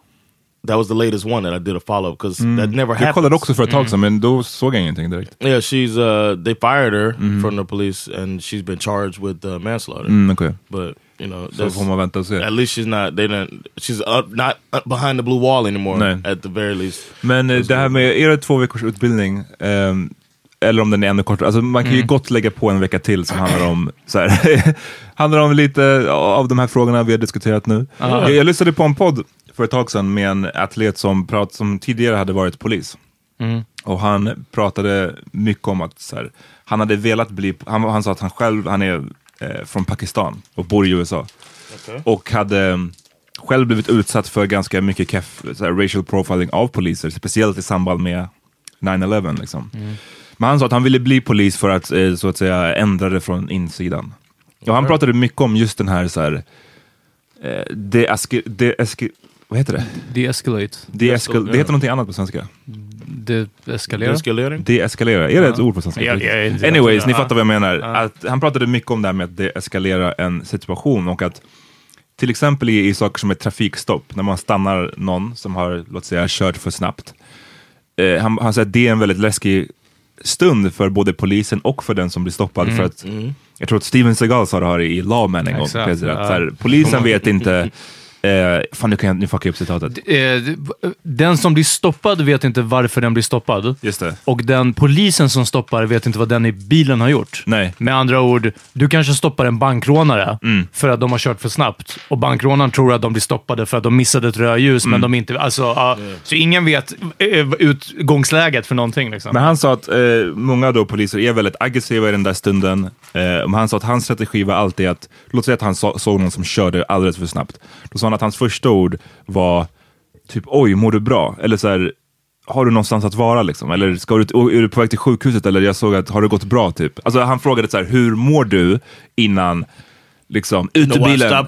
Speaker 4: That was the latest one that I did a follow up because that never
Speaker 2: Jag
Speaker 4: happened.
Speaker 2: kollade också för ett tag sedan, men då såg jag ingenting direkt.
Speaker 4: Yeah, she's uh they fired her from the police and she's been charged with uh, manslaughter.
Speaker 2: Mm, okej.
Speaker 4: But you know, that's,
Speaker 2: får man vänta och se.
Speaker 4: at least she's not they didn't she's up, not up behind the blue wall anymore
Speaker 2: Nej.
Speaker 4: at the very least.
Speaker 2: Men eh, det här med, är det två veckors utbildning, ehm, eller om den är ännu kortare, alltså man kan ju gott lägga på en vecka till som handlar om, så här, handlar om lite av de här frågorna vi har diskuterat nu. Jag, jag lyssnade på en podd för ett tag sedan med en atlet som, prat, som tidigare hade varit polis. Och han pratade mycket om att så här, han hade velat bli, han, han sa att han själv, han är eh, från Pakistan och bor i USA. Och hade mm, själv blivit utsatt för ganska mycket keff, så här, racial profiling av poliser, speciellt i samband med 9-11. Liksom. Men han sa att han ville bli polis för att eh, så att säga ändra det från insidan. Och han pratade mycket om just den här, så här eh, deeski, deeski, vad heter det?
Speaker 1: De-escalate.
Speaker 2: Deeskal, det heter någonting annat på svenska.
Speaker 1: De-eskalera.
Speaker 4: Escalating?
Speaker 2: Deeskalera, är det ett ord på svenska?
Speaker 1: Ja, ja, ja.
Speaker 2: Anyways, ni fattar vad jag menar. Att han pratade mycket om det här med att deeskalera en situation och att till exempel i, i saker som ett trafikstopp, när man stannar någon som har, låt säga, kört för snabbt. Eh, han, han säger att det är en väldigt läskig stund för både polisen och för den som blir stoppad. För att, Jag tror att Steven Seagal sa det här i Lawman en gång.
Speaker 1: Exakt,
Speaker 2: precis, att
Speaker 1: ja.
Speaker 2: så här, polisen vet inte, eh, fan nu, kan jag, nu fuckar jag upp citatet.
Speaker 1: Eh, Den som blir stoppad vet inte varför den blir stoppad.
Speaker 2: Just det.
Speaker 1: Och den polisen som stoppar vet inte vad den i bilen har gjort.
Speaker 2: Nej.
Speaker 1: Med andra ord, du kanske stoppar en bankrånare
Speaker 2: Mm.
Speaker 1: för att de har kört för snabbt. Och bankrånaren tror att de blir stoppade för att de missade ett rödljus,
Speaker 2: Mm.
Speaker 1: men de inte... Alltså, ja, Så ingen vet eh, utgångsläget för någonting. Liksom.
Speaker 2: Men han sa att eh, många då poliser är väldigt aggressiva i den där stunden. Eh, han sa att hans strategi var alltid att, låt säga att han så, såg någon som körde alldeles för snabbt. Då sa han att hans första ord var typ oj, mår du bra? Eller så här, har du någonstans att vara liksom? Eller ska du, är du på väg till sjukhuset? Eller jag såg att, har det gått bra? Typ. Alltså han frågade så här, hur mår du innan, liksom, ut ur
Speaker 4: No,
Speaker 2: bilen?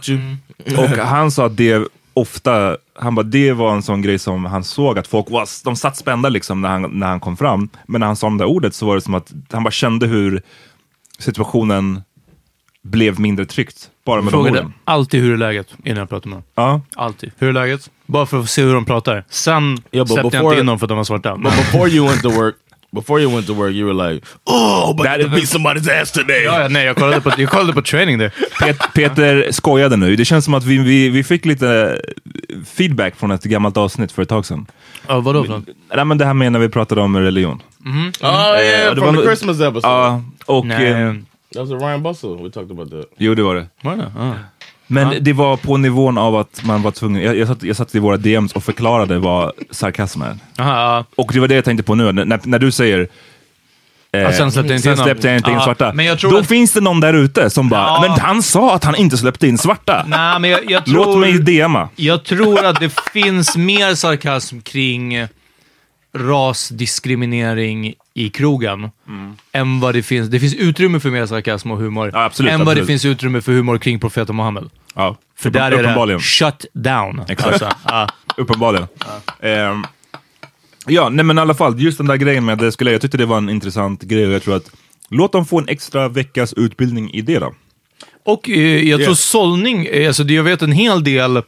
Speaker 2: Och han sa att det ofta, han bara, det var en sån grej som han såg att folk var, de satt spända liksom när han, när han kom fram. Men när han sa det där ordet så var det som att han bara kände hur situationen blev mindre tryckt. Bara med de
Speaker 1: frågade
Speaker 2: orden.
Speaker 1: alltid hur är läget innan jag pratade med dem.
Speaker 2: Ja.
Speaker 1: Alltid. Hur är läget? Bara för att se hur de pratar. Sen
Speaker 4: Yeah,
Speaker 1: släppte jag
Speaker 4: before-
Speaker 1: inte in dem för att de var svarta.
Speaker 4: But before you went to work, before you went to work, you were like, "Oh, but
Speaker 2: That-
Speaker 4: to beat somebody's ass today."
Speaker 1: Ja, ja, nej, jag kollade, på, jag kollade på training där.
Speaker 2: Pet, Peter skojade nu. Det känns som att vi, vi, vi fick lite feedback från ett gammalt avsnitt för ett tag sedan.
Speaker 1: Ja, vadå för något?
Speaker 2: Nej, men det här med när vi pratade om religion.
Speaker 4: Oh yeah,
Speaker 2: det
Speaker 4: from the Christmas episode.
Speaker 2: Ja, och...
Speaker 1: Nej.
Speaker 2: Eh,
Speaker 4: that was a Ryan Bustle. We talked about that.
Speaker 2: jo, det var det.
Speaker 1: Var det? Ja.
Speaker 2: Men det var på nivån av att man var tvungen, jag, jag, satt, jag satt i våra DMs och förklarade vad sarkasm är.
Speaker 1: Aha, ja.
Speaker 2: Och det var det jag tänkte på nu, när, när, när du säger eh,
Speaker 1: sen släppte inte
Speaker 2: sen släppte jag inte in
Speaker 1: Ja,
Speaker 2: svarta.
Speaker 1: men jag tror
Speaker 2: Då
Speaker 1: att-
Speaker 2: finns det någon där ute som bara,
Speaker 1: Ja.
Speaker 2: men han sa att han inte släppte in svarta.
Speaker 1: Nej, men jag, jag tror...
Speaker 2: Låt mig DMa.
Speaker 1: Jag tror att det finns mer sarkasm kring rasdiskriminering i krogen än vad det finns. Det finns utrymme för mer sarkasm och humor
Speaker 2: Ja, absolut,
Speaker 1: än vad det
Speaker 2: absolut.
Speaker 1: finns utrymme för humor kring profeten Muhammed.
Speaker 2: Ja,
Speaker 1: För
Speaker 2: uppen-
Speaker 1: där är det shut down.
Speaker 2: Exakt.
Speaker 1: Alltså, ja.
Speaker 2: Uppenbarligen. Ehm, ja, nej men i alla fall, just den där grejen med det skulle jag tyckte det var en intressant grej och jag tror att låt dem få en extra veckas utbildning i det då.
Speaker 1: Och eh, jag tror
Speaker 2: Yes.
Speaker 1: sållning, eh, alltså jag vet en hel del,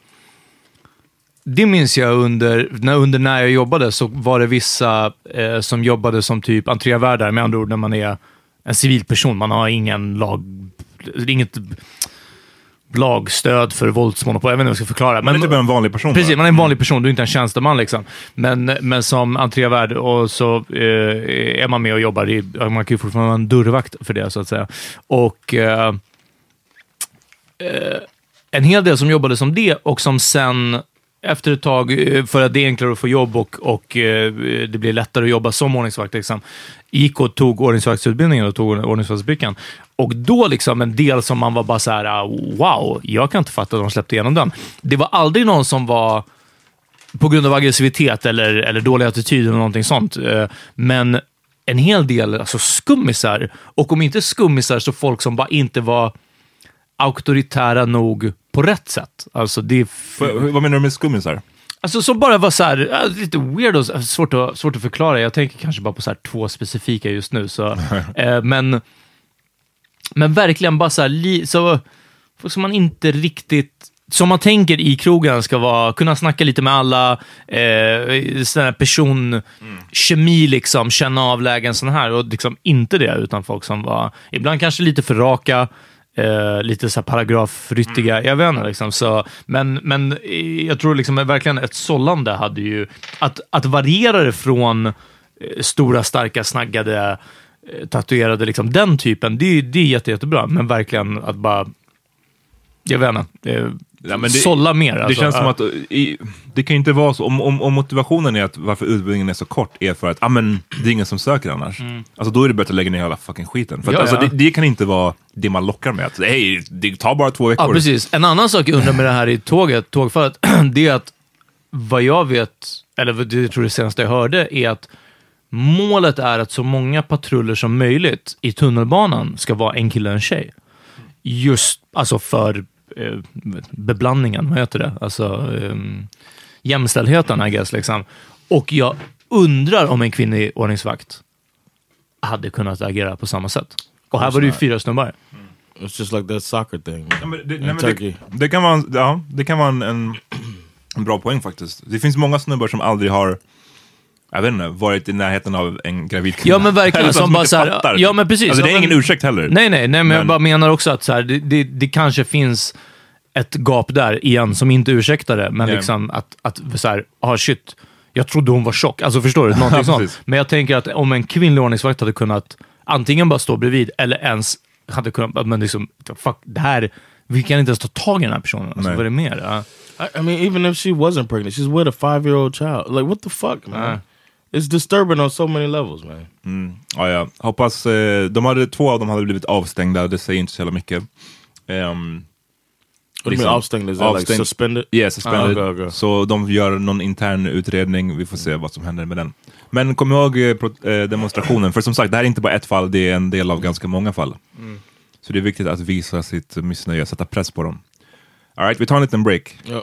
Speaker 1: det minns jag under när, under när jag jobbade, så var det vissa eh, som jobbade som typ entrévärdar, med andra ord när man är en civilperson, man har ingen lag, inget lagstöd för våldsmonopol, jag vet inte hur jag ska förklara.
Speaker 2: Man är typ en vanlig person.
Speaker 1: Precis, man är en vanlig person, du är inte en tjänsteman liksom. Men, men som entrévärd och så eh, är man med och jobbar, i, man kan ju fortfarande vara en dörrvakt för det så att säga. Och eh, eh, en hel del som jobbade som det och som sen efter ett tag, eh, för att det är enklare att få jobb och, och eh, det blir lättare att jobba som ordningsvakt, liksom, gick och tog ordningsvaktsutbildningen och tog ordningsvaktsbrickan. Och då liksom en del som man var bara så här, ah, wow, jag kan inte fatta att de släppte igenom den. Det var aldrig någon som var på grund av aggressivitet eller, eller dålig attityd eller någonting sånt. Eh, men en hel del alltså skummisar, och om inte skummisar så folk som bara inte var auktoritära nog på rätt sätt. Alltså, det
Speaker 2: vad menar du med skummisar?
Speaker 1: Alltså som bara var så här, lite weird och svårt att, svårt att förklara. Jag tänker kanske bara på så här två specifika just nu. Så, eh, men men verkligen bara så här, li, så, som man inte riktigt som man tänker i krogen ska vara, kunna snacka lite med alla, eh, sån här person, kemi liksom, känna av lägen sån här och liksom inte det, utan folk som var, ibland kanske lite för raka, eh, lite så paragrafryttiga, jag vet inte liksom. Så, men, men eh, jag tror liksom verkligen ett sållande hade ju, att, att variera det från eh, stora, starka, snaggade, eh, tatuerade, liksom, den typen, det, är- det är jätte, jättebra, men verkligen att bara, jag vet inte,
Speaker 2: Ja, det-
Speaker 1: sålla mer.
Speaker 2: Det
Speaker 1: alltså.
Speaker 2: känns som att i, det kan inte vara så, om, om, om motivationen är att varför utbildningen är så kort är för att ah, men, det är ingen som söker annars. Alltså då är det bättre att lägga ner hela fucking skiten. För att,
Speaker 1: Mm. Ja,
Speaker 2: alltså,
Speaker 1: ja.
Speaker 2: Det, det kan inte vara det man lockar med. Att, Hej, det tar bara två veckor.
Speaker 1: Ja, precis. En annan sak jag undrar med det här i tåget, tågfallet, det är att vad jag vet, eller vad jag tror det senaste jag hörde, är att målet är att så många patruller som möjligt i tunnelbanan ska vara en kille och en tjej. Just alltså för eh, beblandningen, vad heter det? Alltså eh, jämställdheten, I guess. Liksom. Och jag undrar om en kvinnlig ordningsvakt hade kunnat agera på samma sätt. Och här var det ju fyra snubbar.
Speaker 4: It's just like that soccer thing
Speaker 2: Ja, men det,
Speaker 4: in
Speaker 2: nej, men
Speaker 4: Turkey.
Speaker 2: det, det kan vara, en- ja, det kan vara en, en, en bra poäng faktiskt. Det finns många snubbar som aldrig har jag vet inte, varit i närheten av en gravid kvinna.
Speaker 1: Ja men verkligen, som bara så här, ja men precis.
Speaker 2: Alltså, det är
Speaker 1: Ja, men-
Speaker 2: ingen ursäkt heller.
Speaker 1: Nej, nej, nej, men, jag
Speaker 2: Men-
Speaker 1: bara menar också att så här, det, det, det kanske finns ett gap där igen som inte ursäktar det, men
Speaker 2: Nej.
Speaker 1: liksom att, att så här, ah shit, jag trodde hon var tjock. Alltså förstår du? Någonting sånt. Men jag tänker att om en kvinnlig ordningsvakt hade kunnat antingen bara stå bredvid eller ens hade kunnat, men liksom, fuck, det här, vi kan inte ens ta tag i den här personen. Alltså, vad är det mer?
Speaker 4: I, I mean, even if she wasn't pregnant, she's with a five year old child. Like, what the fuck, man?
Speaker 1: Uh.
Speaker 4: It's disturbing on so many levels, man.
Speaker 2: Ja, ja. Hoppas, eh, de hade, två av dem hade blivit avstängda, det säger inte så jävla mycket. Um,
Speaker 4: What do you mean avstängd? Like suspended?
Speaker 2: Yeah, suspended.
Speaker 4: Ah, okay, okay.
Speaker 2: Så de gör någon intern utredning, vi får se vad som händer med den. Men kom ihåg eh, eh, demonstrationen, för som sagt, det här är inte bara ett fall, det är en del av ganska många fall. Så det är viktigt att visa sitt missnöje, sätta press på dem. Alright, vi tar en liten break.
Speaker 4: Yeah.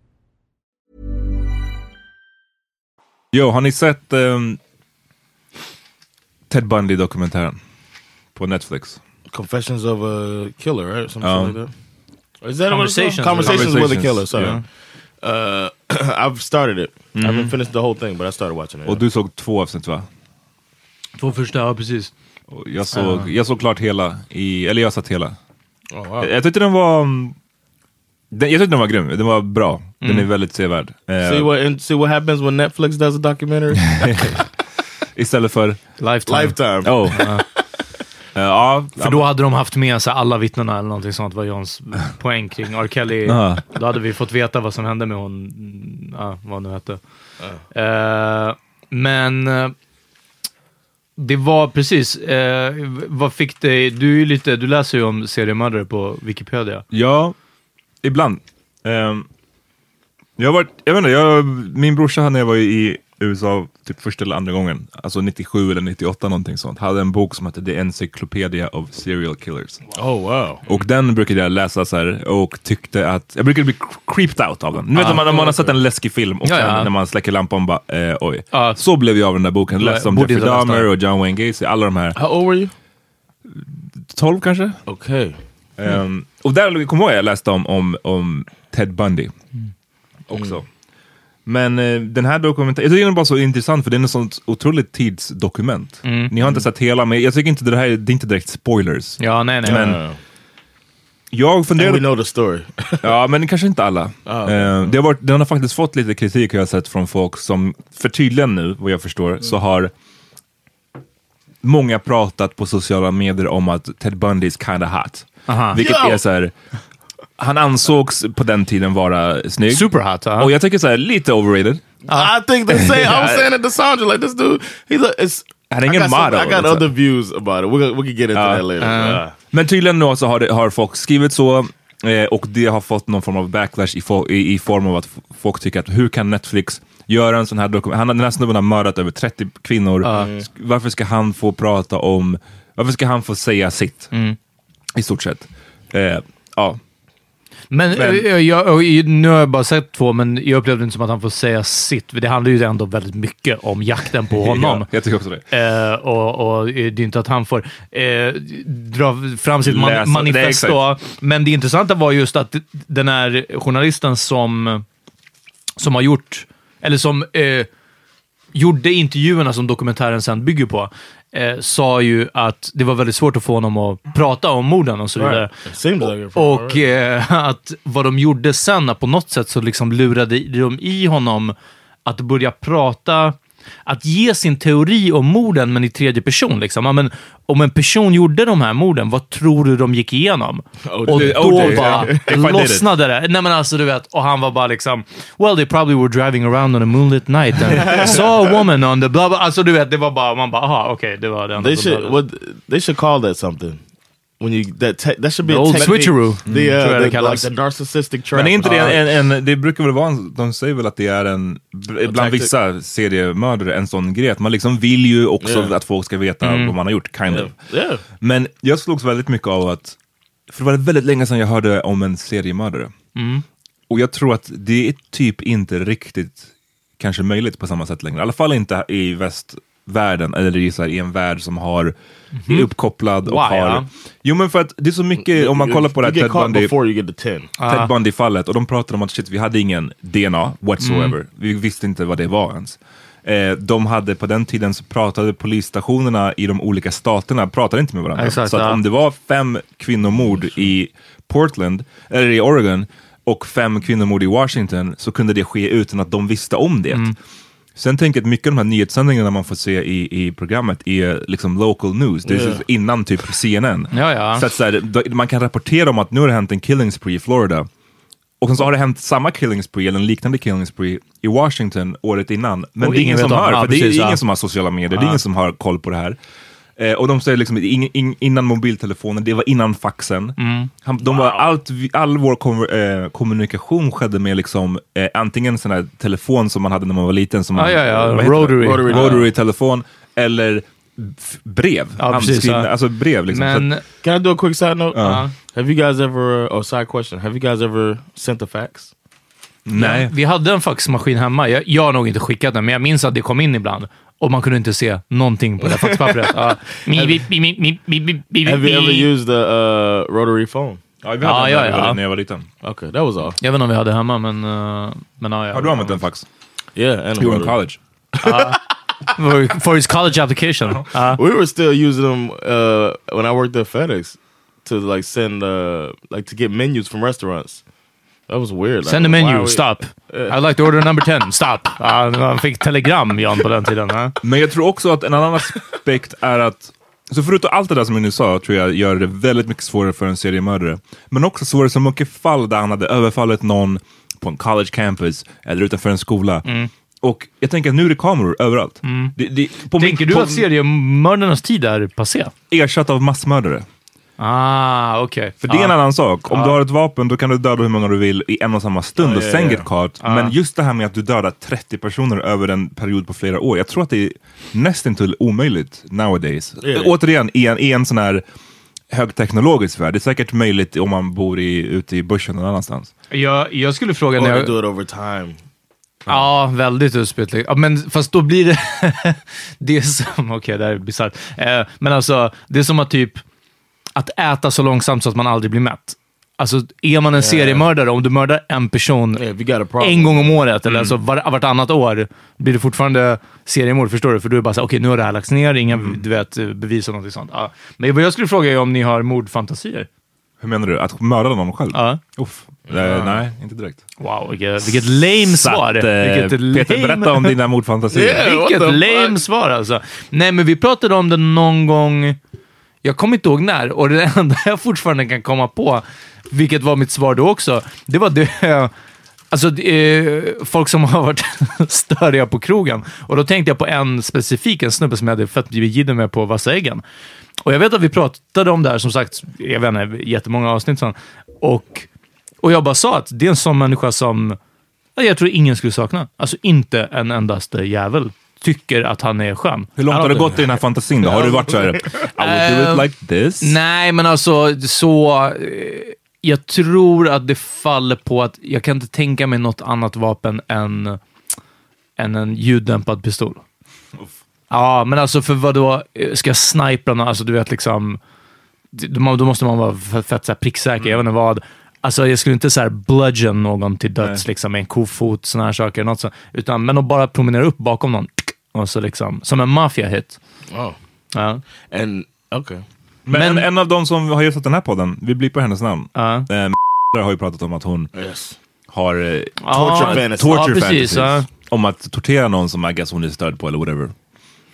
Speaker 2: Jo, har ni sett ehm, Ted Bundy-dokumentären? På Netflix.
Speaker 4: Confessions of a Killer, right? Something
Speaker 2: Um,
Speaker 4: like that. Is that what?
Speaker 1: Conversations.
Speaker 4: Conversations with a Killer? Sorry.
Speaker 2: yeah.
Speaker 4: Uh, I've started it. I haven't finished the whole thing, but I started watching it.
Speaker 2: Och du såg två avsnitt va?
Speaker 1: Två första, ja precis.
Speaker 2: Och jag, såg, jag såg klart hela, i, eller jag sett hela.
Speaker 4: oh, wow.
Speaker 2: Jag tyckte den var... mm, Den, jag tyckte den var grym, den var bra. Den är väldigt sevärd. Eh,
Speaker 4: see what and see what happens when Netflix does a documentary.
Speaker 2: Istället för...
Speaker 1: Lifetime.
Speaker 4: Lifetime.
Speaker 2: Oh. Eh, ja,
Speaker 1: För då hade de haft med sig alla vittnena eller någonting sånt var Johns poäng kring R. Kelly.
Speaker 2: Ja.
Speaker 1: Då hade vi fått veta vad som hände med hon, mm, ja, vad hon nu hette. Eh, men eh, det var precis, vad fick dig, du är ju lite, du läser ju om seriemördare på Wikipedia.
Speaker 2: Ja, ibland. Ehm, jag har varit, jag vet inte, jag, min brorsa när jag var i USA typ första eller andra gången, alltså 97 eller 98 någonting sånt, hade en bok som hette The Encyclopedia of Serial Killers.
Speaker 4: Oh wow.
Speaker 2: Och den brukade jag läsa så här och tyckte att, jag brukade bli creeped out av den. Ni vet om man, har sett en läskig film och
Speaker 1: Ja,
Speaker 2: sen
Speaker 1: ja.
Speaker 2: när man släcker lampan bara, eh, oj.
Speaker 1: Ja.
Speaker 2: Så blev jag av den där boken. Läste om Jeffrey Dahmer och John Wayne Gacy, alla de här.
Speaker 4: How old were you?
Speaker 2: 12 kanske?
Speaker 4: Okay.
Speaker 2: Ehm, och där kommer jag ihåg jag läste om, om, om Ted Bundy också. Men eh, den här dokumentären, jag tycker den är bara så intressant för den är ett sånt otroligt tidsdokument.
Speaker 1: Mm.
Speaker 2: Ni har inte sett hela, men jag tycker inte det här det är inte direkt spoilers.
Speaker 1: Ja, nej, nej.
Speaker 2: Men jag
Speaker 4: And
Speaker 2: funderade...
Speaker 4: we know the story.
Speaker 2: ja, men kanske inte alla.
Speaker 4: Ah,
Speaker 2: Eh, det har varit, den har faktiskt fått lite kritik har jag sett från folk som, för tydligen nu, vad jag förstår, så har många pratat på sociala medier om att Ted Bundy is kinda hot.
Speaker 1: Aha.
Speaker 2: Vilket
Speaker 4: Yo!
Speaker 2: är så här, han ansågs på den tiden vara snygg.
Speaker 1: Superhot, ja.
Speaker 2: Och jag tycker så här, lite overrated.
Speaker 4: I think the same. I was saying it to Sandra, like this dude, he look, it's,
Speaker 2: Han är
Speaker 4: I
Speaker 2: ingen
Speaker 4: some-
Speaker 2: model.
Speaker 4: I got
Speaker 2: liksom.
Speaker 4: other views about it. We, we can get into
Speaker 2: Ja.
Speaker 4: that later. Uh,
Speaker 2: Men tydligen då så har, det, har folk skrivit så eh, och det har fått någon form av backlash i, fo- i, i form av att folk tycker att hur kan Netflix göra en sån här dokument? Han har den här snubben har mördat över 30 kvinnor. Varför ska han få prata om, varför ska han få säga sitt? I stort sett. Eh, ja.
Speaker 1: Men,
Speaker 2: Men-
Speaker 1: eh, jag, och i- nu har jag bara sett två, men jag upplevde inte som att han får säga sitt. Det handlar ju ändå väldigt mycket om jakten på honom.
Speaker 2: Ja, jag tycker också det.
Speaker 1: Eh, och, och eh, det är inte att han får eh, dra fram sitt man, manifest. Men det intressanta var just att den här journalisten som, som har gjort, eller som eh, gjorde intervjuerna som dokumentären sen bygger på, eh, sa ju att det var väldigt svårt att få honom att prata om morden och så vidare.
Speaker 4: right.
Speaker 1: Och
Speaker 4: already.
Speaker 1: eh, att vad de gjorde sen, på något sätt så liksom lurade de i honom att börja prata, att ge sin teori om morden, men i tredje person. Liksom. Ja, men, om en person gjorde de här morden, vad tror du de gick igenom?
Speaker 4: OJ.
Speaker 1: Och då
Speaker 2: OJ,
Speaker 1: bara lossnade det. Nej men alltså du vet, och han var bara liksom, well they probably were driving around on a moonlit night and saw a woman on the blah blah. Alltså du vet, det var bara, man bara, aha okej, det var den.
Speaker 4: They should what they should call that something. When you that te- that should be
Speaker 1: The
Speaker 4: a
Speaker 1: old switcheroo.
Speaker 4: The, uh,
Speaker 1: Mm, jag det
Speaker 4: the, like the narcissistic trap.
Speaker 2: Men är inte det
Speaker 4: Uh,
Speaker 2: en, en, det brukar väl vara en, de säger väl att det är en, bland
Speaker 4: tactic.
Speaker 2: vissa seriemördare, en sån grej att man liksom vill ju också
Speaker 4: Yeah.
Speaker 2: att folk ska veta vad man har gjort, kind
Speaker 4: yeah.
Speaker 2: of.
Speaker 4: yeah.
Speaker 2: Men jag slogs väldigt mycket av att, för det var väldigt länge sedan jag hörde om en seriemördare. Och jag tror att det är typ inte riktigt kanske möjligt på samma sätt längre. I alla fall inte i västvärlden, eller i, så här, i en värld som har, är uppkopplad och
Speaker 1: Why,
Speaker 2: har...
Speaker 1: ja?
Speaker 2: Jo men för att det är så mycket, om man kollar på det Ted Bundy... Ted Bundy-fallet och de pratade om att shit, vi hade ingen DNA whatsoever. Vi visste inte vad det var ens. Eh, de hade på den tiden så pratade polisstationerna i de olika staterna pratade inte med varandra.
Speaker 1: Exakt,
Speaker 2: så om det var fem kvinnomord i Portland, eller i Oregon, och fem kvinnomord i Washington så kunde det ske utan att de visste om det.
Speaker 1: Mm.
Speaker 2: Sen tänker jag att mycket av de här nyhetssändningarna man får se i, i programmet är liksom local news. Det är
Speaker 4: Yeah.
Speaker 2: så innan typ CNN.
Speaker 1: Ja, ja.
Speaker 2: Så att så här, man kan rapportera om att nu har det hänt en killing spree i Florida. Och sen så har det hänt samma killing spree, eller en liknande killing spree i Washington året innan. Men
Speaker 1: Och
Speaker 2: det är
Speaker 1: ingen
Speaker 2: som hör, för det är ingen som har sociala medier, det är ingen som har koll på det här. Eh, och de säger liksom, ing, ing, innan mobiltelefonen, det var innan faxen.
Speaker 1: Mm.
Speaker 2: Han, de var, allt, all vår konver- eh, kommunikation skedde med liksom, eh, antingen sån här telefon som man hade när man var liten, som
Speaker 1: Ja,
Speaker 2: man,
Speaker 1: ja, ja. Rotary.
Speaker 2: Rotary,
Speaker 1: Ja.
Speaker 2: Rotary-telefon, eller brev.
Speaker 1: Ja, precis, ja.
Speaker 2: Alltså brev liksom. Så att-
Speaker 1: Men,
Speaker 4: Can I do a quick side note?
Speaker 1: Uh.
Speaker 4: Have you guys ever? Oh, side question. Have you guys ever sent a fax?
Speaker 2: nej.
Speaker 1: vi hade en faxmaskin hemma. Jag, jag har nog inte skickat den, men jag minns att det kom in ibland. Och man kunde inte se någonting på det faxpappret. Ja.
Speaker 4: Have you ever used the uh, rotary phone?
Speaker 2: Ja, vi hade
Speaker 1: Ja,
Speaker 2: den
Speaker 1: ja, ja.
Speaker 2: när jag var liten.
Speaker 4: Okay, that was all.
Speaker 1: Jag vet inte om vi hade hemma, men... Uh, men ja, ja.
Speaker 2: Har du använt en fax?
Speaker 4: Yeah, and a
Speaker 2: You were in college.
Speaker 1: For, for his college application. Ja.
Speaker 4: We were still using them uh, when I worked at FedEx to like send uh, like to get menus from restaurants. That was weird.
Speaker 1: Send a menu,
Speaker 4: we-
Speaker 1: stop. I'd like to order number 10, stop. Ja, man fick telegram, Jan, på den tiden. Ja.
Speaker 2: Men jag tror också att en annan aspekt är att så förutom allt det där som jag nu sa, tror jag gör det väldigt mycket svårare för en seriemördare. Men också det så mycket fall där han hade överfallit någon på en college campus eller utanför en skola. Och jag tänker att nu är det kameror överallt. Det, det, på
Speaker 1: Tänker
Speaker 2: min-
Speaker 1: du
Speaker 2: på,
Speaker 1: att seriemördarnas tid är passé?
Speaker 2: Ersatt av massmördare.
Speaker 1: Ah, okej.
Speaker 2: För det är en
Speaker 1: Ja.
Speaker 2: annan sak. Om du har ett vapen då kan du döda hur många du vill i en och samma stund och sen get caught. Men just det här med att du dödar 30 personer över en period på flera år. Jag tror att det är nästintill omöjligt nowadays.
Speaker 4: Ja.
Speaker 2: Återigen, i en, i en sån här högteknologisk värld. Det är säkert möjligt om man bor i, ute i bushen någon annanstans.
Speaker 1: Jag, jag skulle fråga
Speaker 4: Or
Speaker 1: när jag...
Speaker 4: do it over time.
Speaker 1: Ja, väldigt utspytligt. Ja, men fast då blir det... det är som... Okej, det här är bisarrt. Eh, men alltså, det är som att typ... Att äta så långsamt så att man aldrig blir mätt. Alltså, är man en seriemördare, om du mördar en person
Speaker 4: Yeah,
Speaker 1: en gång om året, eller alltså var, vartannat år, blir det fortfarande seriemord, förstår du? För du är bara såhär, okej nu har det här lagts ner, inga du vet, bevis och något sånt. Ja. Men vad jag skulle fråga är om ni har mordfantasier?
Speaker 2: Hur menar du? Att mörda någon själv?
Speaker 1: Ja.
Speaker 2: Uff. Eh, nej, inte direkt.
Speaker 1: Wow, vilket, vilket lame
Speaker 2: Så
Speaker 1: svar!
Speaker 2: eh,
Speaker 1: vilket
Speaker 2: Peter,
Speaker 1: lame-
Speaker 2: berätta om dina mordfantasier.
Speaker 4: Yeah.
Speaker 1: Vilket lame
Speaker 4: fuck?
Speaker 1: svar alltså. Nej, men vi pratade om det någon gång, jag kommer inte ihåg när, och det enda jag fortfarande kan komma på, vilket var mitt svar då också, det var det, alltså det, eh, folk som har varit störiga på krogen. Och då tänkte jag på en specifik, en snubbe som jag hade fett blivit med på Vassa äggen. Och jag vet att vi pratade om det här, som sagt, jag vet inte, jättemånga avsnitt sedan. Och, och jag bara sa att det är en sån människa som Jag tror ingen skulle sakna. Alltså inte en endaste jävel tycker att han är skön.
Speaker 2: Hur långt har du gått i den här fantasin då? Har du varit såhär, I will do
Speaker 1: Eh,
Speaker 2: it like this?
Speaker 1: Nej, men alltså så... eh, Jag tror att det faller på att jag kan inte tänka mig något annat vapen än, än en ljuddämpad pistol. Ja, men alltså för vad då Ska jag snipra någon? Alltså du vet liksom... Då måste man vara fett så här pricksäker. Jag vet inte vad. Alltså jag skulle inte så här bludgeon någon till döds liksom, med en kofot, såna här saker. Något så, utan, men att bara promenera upp bakom någon. Och så liksom, som en maffia-hit.
Speaker 4: Oh.
Speaker 1: Ja.
Speaker 4: And okay.
Speaker 2: Men,
Speaker 1: Men-
Speaker 2: en, en av de som har gästat den här podden, vi blir på hennes namn.
Speaker 1: Ja.
Speaker 2: Eh, har ju pratat om att hon
Speaker 4: Yes.
Speaker 2: har eh,
Speaker 4: Torture
Speaker 1: Ja,
Speaker 4: fantasy.
Speaker 2: torture
Speaker 1: Ja, precis,
Speaker 2: fantasies.
Speaker 1: ja.
Speaker 2: Om att tortera någon som I guess hon är störd på eller whatever.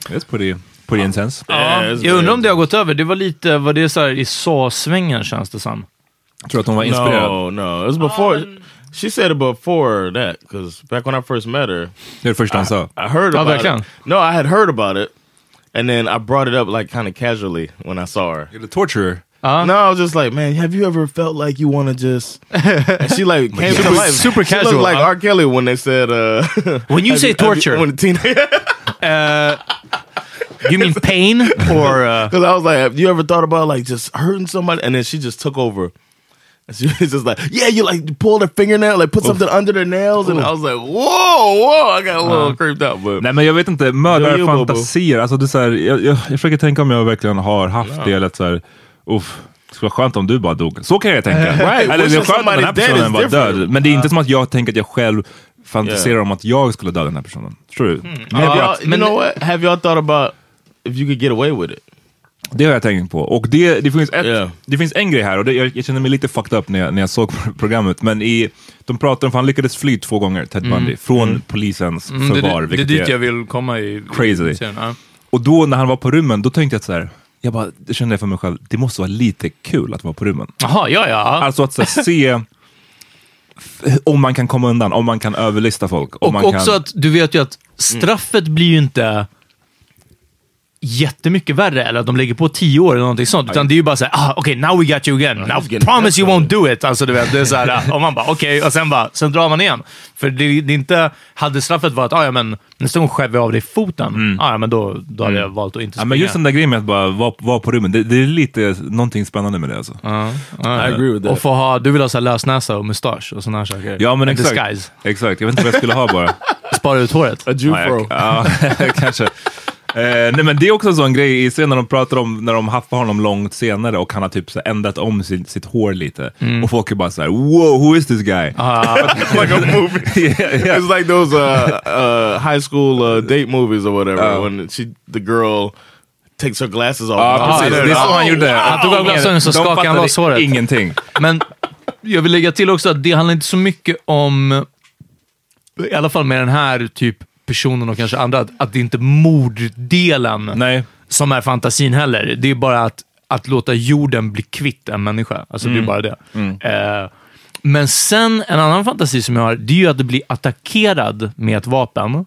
Speaker 2: That's pretty, pretty intense.
Speaker 1: Ja,
Speaker 4: Yeah,
Speaker 1: jag undrar om det har gått över. Det var lite, var det så här i så-svängen känns det som.
Speaker 2: Jag tror att hon var inspirerad.
Speaker 4: No, no. It was before. She said it before that because back when I first met her,
Speaker 2: Det first time första han sa.
Speaker 4: I heard
Speaker 1: Oh,
Speaker 4: about
Speaker 1: verkligen?
Speaker 4: it. No, I had heard about it, and then I brought it up like kind of casually when I saw her.
Speaker 2: Är det torture?
Speaker 4: No, I was just like, man, have you ever felt like you want to just? and she like came to
Speaker 1: Super-
Speaker 4: life.
Speaker 1: super
Speaker 4: She
Speaker 1: casual,
Speaker 4: looked like
Speaker 1: huh?
Speaker 4: R. Kelly when they said, uh,
Speaker 1: When you say
Speaker 4: have
Speaker 1: torture.
Speaker 4: when the teen.
Speaker 1: You mean pain? Or, uh,
Speaker 4: Because I was like, have you ever thought about like just hurting somebody? And then she just took over. And she was just like, yeah, you like pull their fingernail, like put something under their nails. And I was like, whoa, whoa, I got a little creeped out. But
Speaker 2: Nej men jag vet inte, mördarfantasier, alltså det är så här, jag, jag, jag försöker tänka om jag verkligen har haft det, eller så här, uff, det skulle vara skönt om du bara dog. Så kan jag tänka.
Speaker 4: Right,
Speaker 2: Eller det är skönt om den här personen var död. Men det är inte som att jag tänker att jag själv fantiserar
Speaker 4: Yeah.
Speaker 2: om att jag skulle döda den här personen. Förstår du?
Speaker 4: have
Speaker 2: Men jag-
Speaker 4: you know what? Have y'all thought about if you could get away with it?
Speaker 2: Det har jag tänkt på. Och det, det, finns, ett,
Speaker 4: Yeah.
Speaker 2: det finns en grej här, och det, jag, jag känner mig lite fucked up när jag, när jag såg programmet, men i, de pratar om, för han lyckades fly två gånger, Ted Bundy, från polisens
Speaker 1: mm, det,
Speaker 2: förvar.
Speaker 1: det, det är
Speaker 2: vilket
Speaker 1: dit
Speaker 2: är-
Speaker 1: jag vill komma i
Speaker 2: Crazy.
Speaker 1: serien, Ja.
Speaker 2: Och då när han var på rummen, då tänkte jag så här, jag bara, det kände jag för mig själv, det måste vara lite kul att vara på rummen.
Speaker 1: Jaha, ja, ja.
Speaker 2: Alltså att här, se om man kan komma undan, om man kan överlista folk.
Speaker 1: Och också
Speaker 2: kan...
Speaker 1: att du vet ju att straffet blir ju inte jättemycket värre, eller att de lägger på tio år eller någonting sånt. Utan det är ju bara såhär, ah, okej, now we got you again. Now promise you won't do it. Alltså du vet, det är såhär, och man bara okej, och sen bara, sen drar man igen. För det, det inte, hade straffet varit, ah, ja men nästa gång skär vi av dig foten, ah, ja men då, då hade jag valt att inte
Speaker 2: Ja,
Speaker 1: springa.
Speaker 2: men just den där grejen med att bara vara, vara på rummen, det, det är lite någonting spännande med det alltså.
Speaker 1: Ja, ja.
Speaker 4: I agree with that.
Speaker 1: Och få ha, du vill ha så här lösnäsa och mustasch och sådana här saker.
Speaker 2: Ja men exakt.
Speaker 1: Disguise.
Speaker 2: Exakt, jag vet inte vad jag skulle ha bara.
Speaker 1: Spara ut håret.
Speaker 4: A
Speaker 2: Ja,
Speaker 4: Jufro.
Speaker 2: jag- ja, kanske. Eh, nej men det är också en sån grej i scenen när de pratar om när de haffar honom långt senare och han har typ så ändrat om sitt, sitt hår lite. Och folk är bara såhär, wow, who is this guy?
Speaker 4: like a movie.
Speaker 2: yeah, yeah.
Speaker 4: It's like those uh, uh, high school uh, date movies or whatever when she the girl takes her glasses off.
Speaker 2: Ja,
Speaker 1: Ah,
Speaker 2: precis.
Speaker 1: det är
Speaker 2: så
Speaker 1: det.
Speaker 2: han gjorde.
Speaker 1: Han tog av glasögonen så
Speaker 2: De
Speaker 1: skakade han loss håret.
Speaker 2: Ingenting.
Speaker 1: Men jag vill lägga till också att det handlar inte så mycket om, i alla fall med den här typ personen och kanske andra, att, att det inte är morddelen
Speaker 2: Nej.
Speaker 1: som är fantasin heller. Det är bara att, att låta jorden bli kvitt en människa. Alltså det är bara det. Eh, men sen, en annan fantasi som jag har, det är ju att bli attackerad med ett vapen,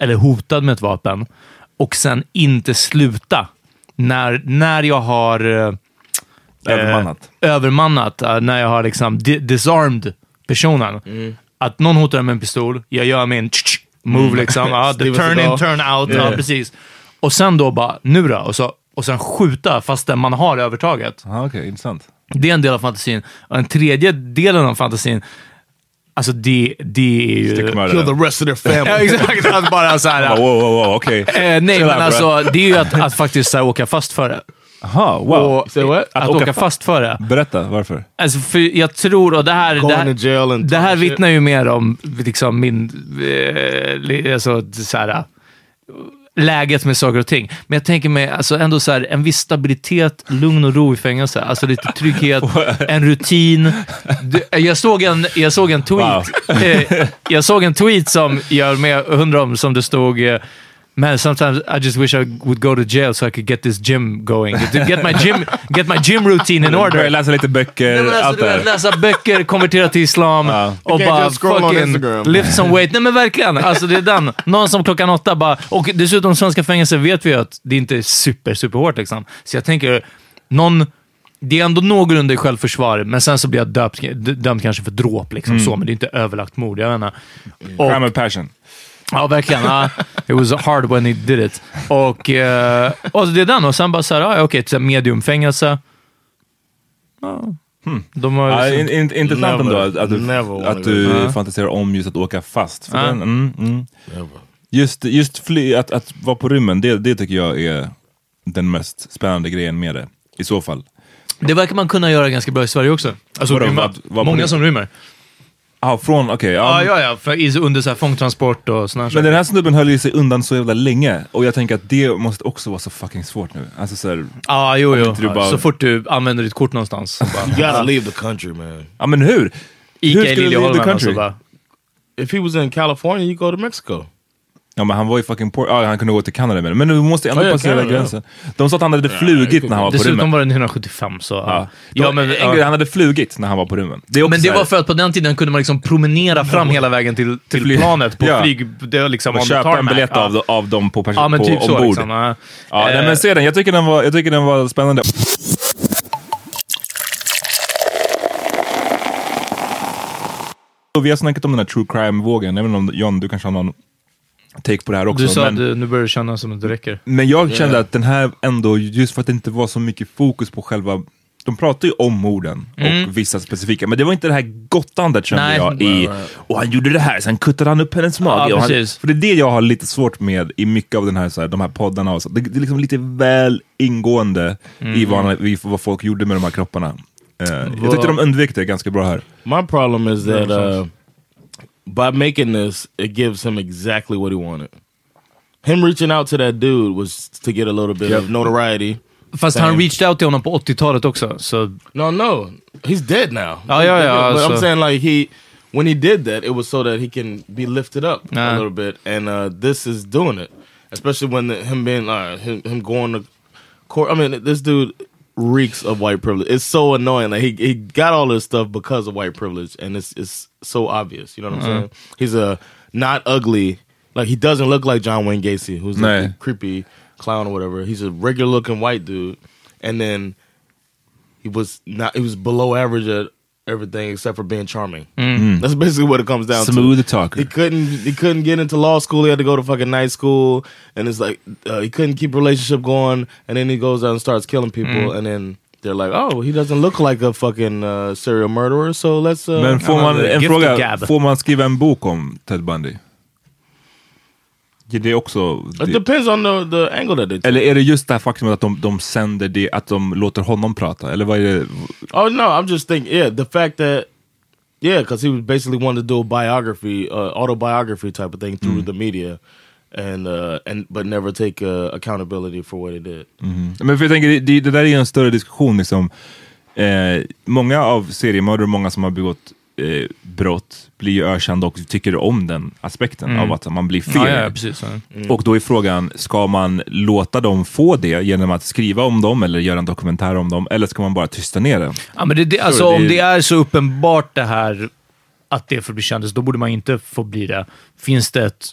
Speaker 1: eller hotad med ett vapen, och sen inte sluta. När, när jag har eh,
Speaker 2: Övermannat.
Speaker 1: eh, övermannat, eh, när jag har liksom di- disarmed personen. Att någon hotar med en pistol, jag gör min tsch-tsch move liksom. Ja, the turn in, turn out. Ja,
Speaker 4: Yeah.
Speaker 1: precis. Och sen då bara, nu då? Och, så, och sen skjuta fastän man har övertaget.
Speaker 2: Ja, Okej, intressant.
Speaker 1: Det är en del av fantasin. Och den tredje delen av fantasin, alltså det, det är ju...
Speaker 4: Kill the rest of their family.
Speaker 1: Ja, exakt. Att bara så här,
Speaker 2: Wow, wow, wow, okej.
Speaker 1: Eh, nej, men alltså det är ju att, att faktiskt så här, åka fast för det.
Speaker 2: Aha, wow.
Speaker 4: Och, say what?
Speaker 1: Att, åka fast för det.
Speaker 2: Berätta, varför?
Speaker 1: Alltså, för jag tror, och det här, det här, det här vittnar ju mer om liksom, min, eh, alltså, så här, läget med saker och ting. Men jag tänker mig alltså, ändå så här, en viss stabilitet, lugn och ro i fängelse. Alltså lite trygghet, en rutin. Du, jag, såg en, jag såg en tweet. Eh, jag såg en tweet som jag med hundra om, som det stod eh, Man, sometimes I just wish I would go to jail so I could get this gym going. To get my gym, get my gym routine in order.
Speaker 2: Börja läsa lite böcker,
Speaker 1: Nej, alltså,
Speaker 2: allt
Speaker 1: du
Speaker 2: det
Speaker 1: läsa böcker, konvertera till islam och
Speaker 4: You can't
Speaker 1: bara fucking
Speaker 4: Instagram.
Speaker 1: lift some weight. Nej men verkligen, alltså det är den. Någon som klockan åtta bara... Och dessutom svenska fängelser vet vi ju att det inte är super, super hårt liksom. Så jag tänker, någon... Det är ändå någorlunda i självförsvar, men sen så blir jag döpt, dömd kanske för dråp, liksom så, men det är inte överlagt mord. Jag inte. Och-
Speaker 2: Crime of passion.
Speaker 1: Ja, verkligen. Ja, it was hard when he did it. Och, eh, och det är den. Och sen bara såhär, ja, okej, okay, mediumfängelse. Ja. De har,
Speaker 2: Ja, in, in, intressant ändå att, att du, att du
Speaker 1: Ja.
Speaker 2: fantiserar om just att åka fast. För
Speaker 1: Ja.
Speaker 2: den, mm, mm. Just, just fly, att, att vara på rymmen, det, det tycker jag är den mest spännande grejen med det. I så fall.
Speaker 1: det verkar man kunna göra ganska bra i Sverige också. Alltså,
Speaker 2: Vadå,
Speaker 1: rymma.
Speaker 2: vad- vad-
Speaker 1: Många som rymmer.
Speaker 2: Ah, från, okej.
Speaker 1: Ja,
Speaker 2: ja,
Speaker 1: ja, ja. För, i- under så här fångtransport och såna här
Speaker 2: Men
Speaker 1: saker.
Speaker 2: den här snubben höll ju sig undan så jävla länge. Och jag tänker att det måste också vara så fucking svårt nu. Alltså så här,
Speaker 1: Ja, jo, jo.
Speaker 2: inte du bara-
Speaker 1: Så fort du använder ditt kort någonstans. Så bara,
Speaker 4: You gotta leave the country, man.
Speaker 2: ja men hur?
Speaker 1: Ica
Speaker 2: Hur
Speaker 1: i
Speaker 2: skulle du leave the
Speaker 1: Liljeholmen.
Speaker 2: country?
Speaker 1: Alltså, bara,
Speaker 4: If he was in California, you go to Mexico.
Speaker 2: Ja men han var ju fucking poor. Ja, han kunde gå till Kanada med det. Men du måste ändå
Speaker 4: Ja, ja,
Speaker 2: passera
Speaker 4: ja.
Speaker 2: gränsen. De sa att han hade flugit när han var på
Speaker 1: dessutom
Speaker 2: rymmen.
Speaker 1: var den 175, så...
Speaker 2: Ja.
Speaker 1: ja men,
Speaker 2: en
Speaker 1: ja.
Speaker 2: grej, han hade flugit när han var på rymmen. Det
Speaker 1: Men det
Speaker 2: så här-
Speaker 1: var för att på den tiden kunde man liksom promenera fram hela vägen till, till
Speaker 2: flyg-
Speaker 1: planet på
Speaker 2: Ja.
Speaker 1: flyg... Det var liksom
Speaker 2: och köpa en biljett
Speaker 1: ja.
Speaker 2: av, av dem på,
Speaker 1: Ja, men
Speaker 2: på
Speaker 1: typ så
Speaker 2: ombord.
Speaker 1: liksom. Ja.
Speaker 2: Ja, nej,
Speaker 1: Eh,
Speaker 2: men se den. Jag tycker den var, jag tycker den var spännande. Vi har snackat om den här true crime-vågen, även om John, du kanske har någon take på det här också.
Speaker 1: Du sa
Speaker 2: men,
Speaker 1: att du, nu börjar det kännas som att det räcker.
Speaker 2: men jag kände att den här ändå, just för att det inte var så mycket fokus på själva de pratar ju om morden och vissa specifika, men det var inte det här gottandet kände
Speaker 1: Nej.
Speaker 2: jag i, och han gjorde det här, sen kuttade han upp hennes mage.
Speaker 1: Ja,
Speaker 2: han, för det är det jag har lite svårt med i mycket av den här, så här, de här poddarna. Och så. Det, det är liksom lite väl ingående i, vad, i vad folk gjorde med de här kropparna. Eh, jag tyckte de undvek det ganska bra här.
Speaker 4: My problem is that uh, by making this, it gives him exactly what he wanted. Him reaching out to that dude was to get a little bit
Speaker 2: Yep.
Speaker 4: of notoriety.
Speaker 1: Fast
Speaker 4: Same.
Speaker 1: han reached out till honom på 80-talet också, So.
Speaker 4: No, no, he's dead now.
Speaker 1: Oh, yeah, yeah,
Speaker 4: But I'm saying like he, when he did that, it was so that he can be lifted up a little bit, and uh, this is doing it. Especially when the, him being uh, him, him going to court. I mean, this dude reeks of white privilege. It's so annoying. Like he he got all this stuff because of white privilege, and it's it's so obvious. You know what I'm uh-huh. saying? He's a not ugly. Like he doesn't look like John Wayne Gacy, who's
Speaker 2: Nah.
Speaker 4: a creepy clown or whatever. He's a regular looking white dude, and then he was not. He was below average at everything except for being charming. That's basically what it comes down
Speaker 2: Smooth
Speaker 4: to.
Speaker 2: talker.
Speaker 4: He couldn't. He couldn't get into law school. He had to go to fucking night school, and it's like uh, he couldn't keep relationship going. And then he goes out and starts killing people, and then. They're like, oh, he doesn't look like a fucking uh, serial murderer, so let's. Uh,
Speaker 2: Men får man,
Speaker 1: the
Speaker 2: en fråga, får man skriva en bok om Ted Bundy? Det också...
Speaker 4: It
Speaker 2: Det,
Speaker 4: depends on the, the angle that they take.
Speaker 2: eller är det just det här faktumet att de, de sänder det, att de låter honom prata? Eller vad är det?
Speaker 4: Oh no, I'm just thinking. Yeah, the fact that yeah, because he was basically wanted to do a biography, uh, autobiography type of thing through the media, and uh, and but never take uh, accountability for what he did.
Speaker 2: Men för jag tänker, det, det där är en större diskussion. Liksom. Eh, många av seriemördare, många som har begått eh, brott, blir ju ökända och tycker om den aspekten av att man blir fel.
Speaker 1: Ja, ja, precis. Ja.
Speaker 2: Och då är frågan, ska man låta dem få det genom att skriva om dem eller göra en dokumentär om dem? Eller ska man bara tysta ner det?
Speaker 1: Ja, men det, det, alltså,
Speaker 2: det-
Speaker 1: om det är så uppenbart det här att det får bli kändis, då borde man inte få bli det. Finns det ett,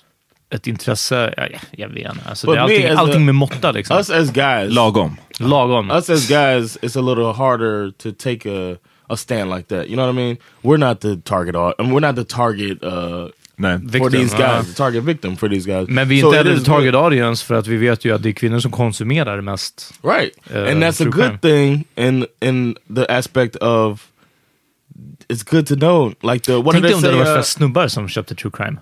Speaker 1: ett intresse? Ja, ja, jag vet inte. Alltså,
Speaker 4: But
Speaker 1: det är
Speaker 4: me
Speaker 1: allting,
Speaker 4: as a-
Speaker 1: allting med måtta. Liksom.
Speaker 4: Us as guys,
Speaker 2: Lagom.
Speaker 1: Lagom.
Speaker 4: us as guys, it's a little harder to take a a stand like that. You know what I mean? We're not the target. au- I mean, we're not the target uh,
Speaker 2: Nej.
Speaker 4: for
Speaker 1: Victim,
Speaker 4: these
Speaker 1: uh.
Speaker 4: guys. The target victim for these guys.
Speaker 1: Men vi är
Speaker 4: So
Speaker 1: inte heller the target audience för att vi vet ju att det är kvinnor som konsumerar mest.
Speaker 4: right
Speaker 1: uh,
Speaker 4: and that's a good
Speaker 1: crime.
Speaker 4: thing in in the aspect of it's good to know like the what
Speaker 1: Tänk dig
Speaker 4: they
Speaker 1: om det hade varit
Speaker 4: uh,
Speaker 1: snubbar som köpte true crime.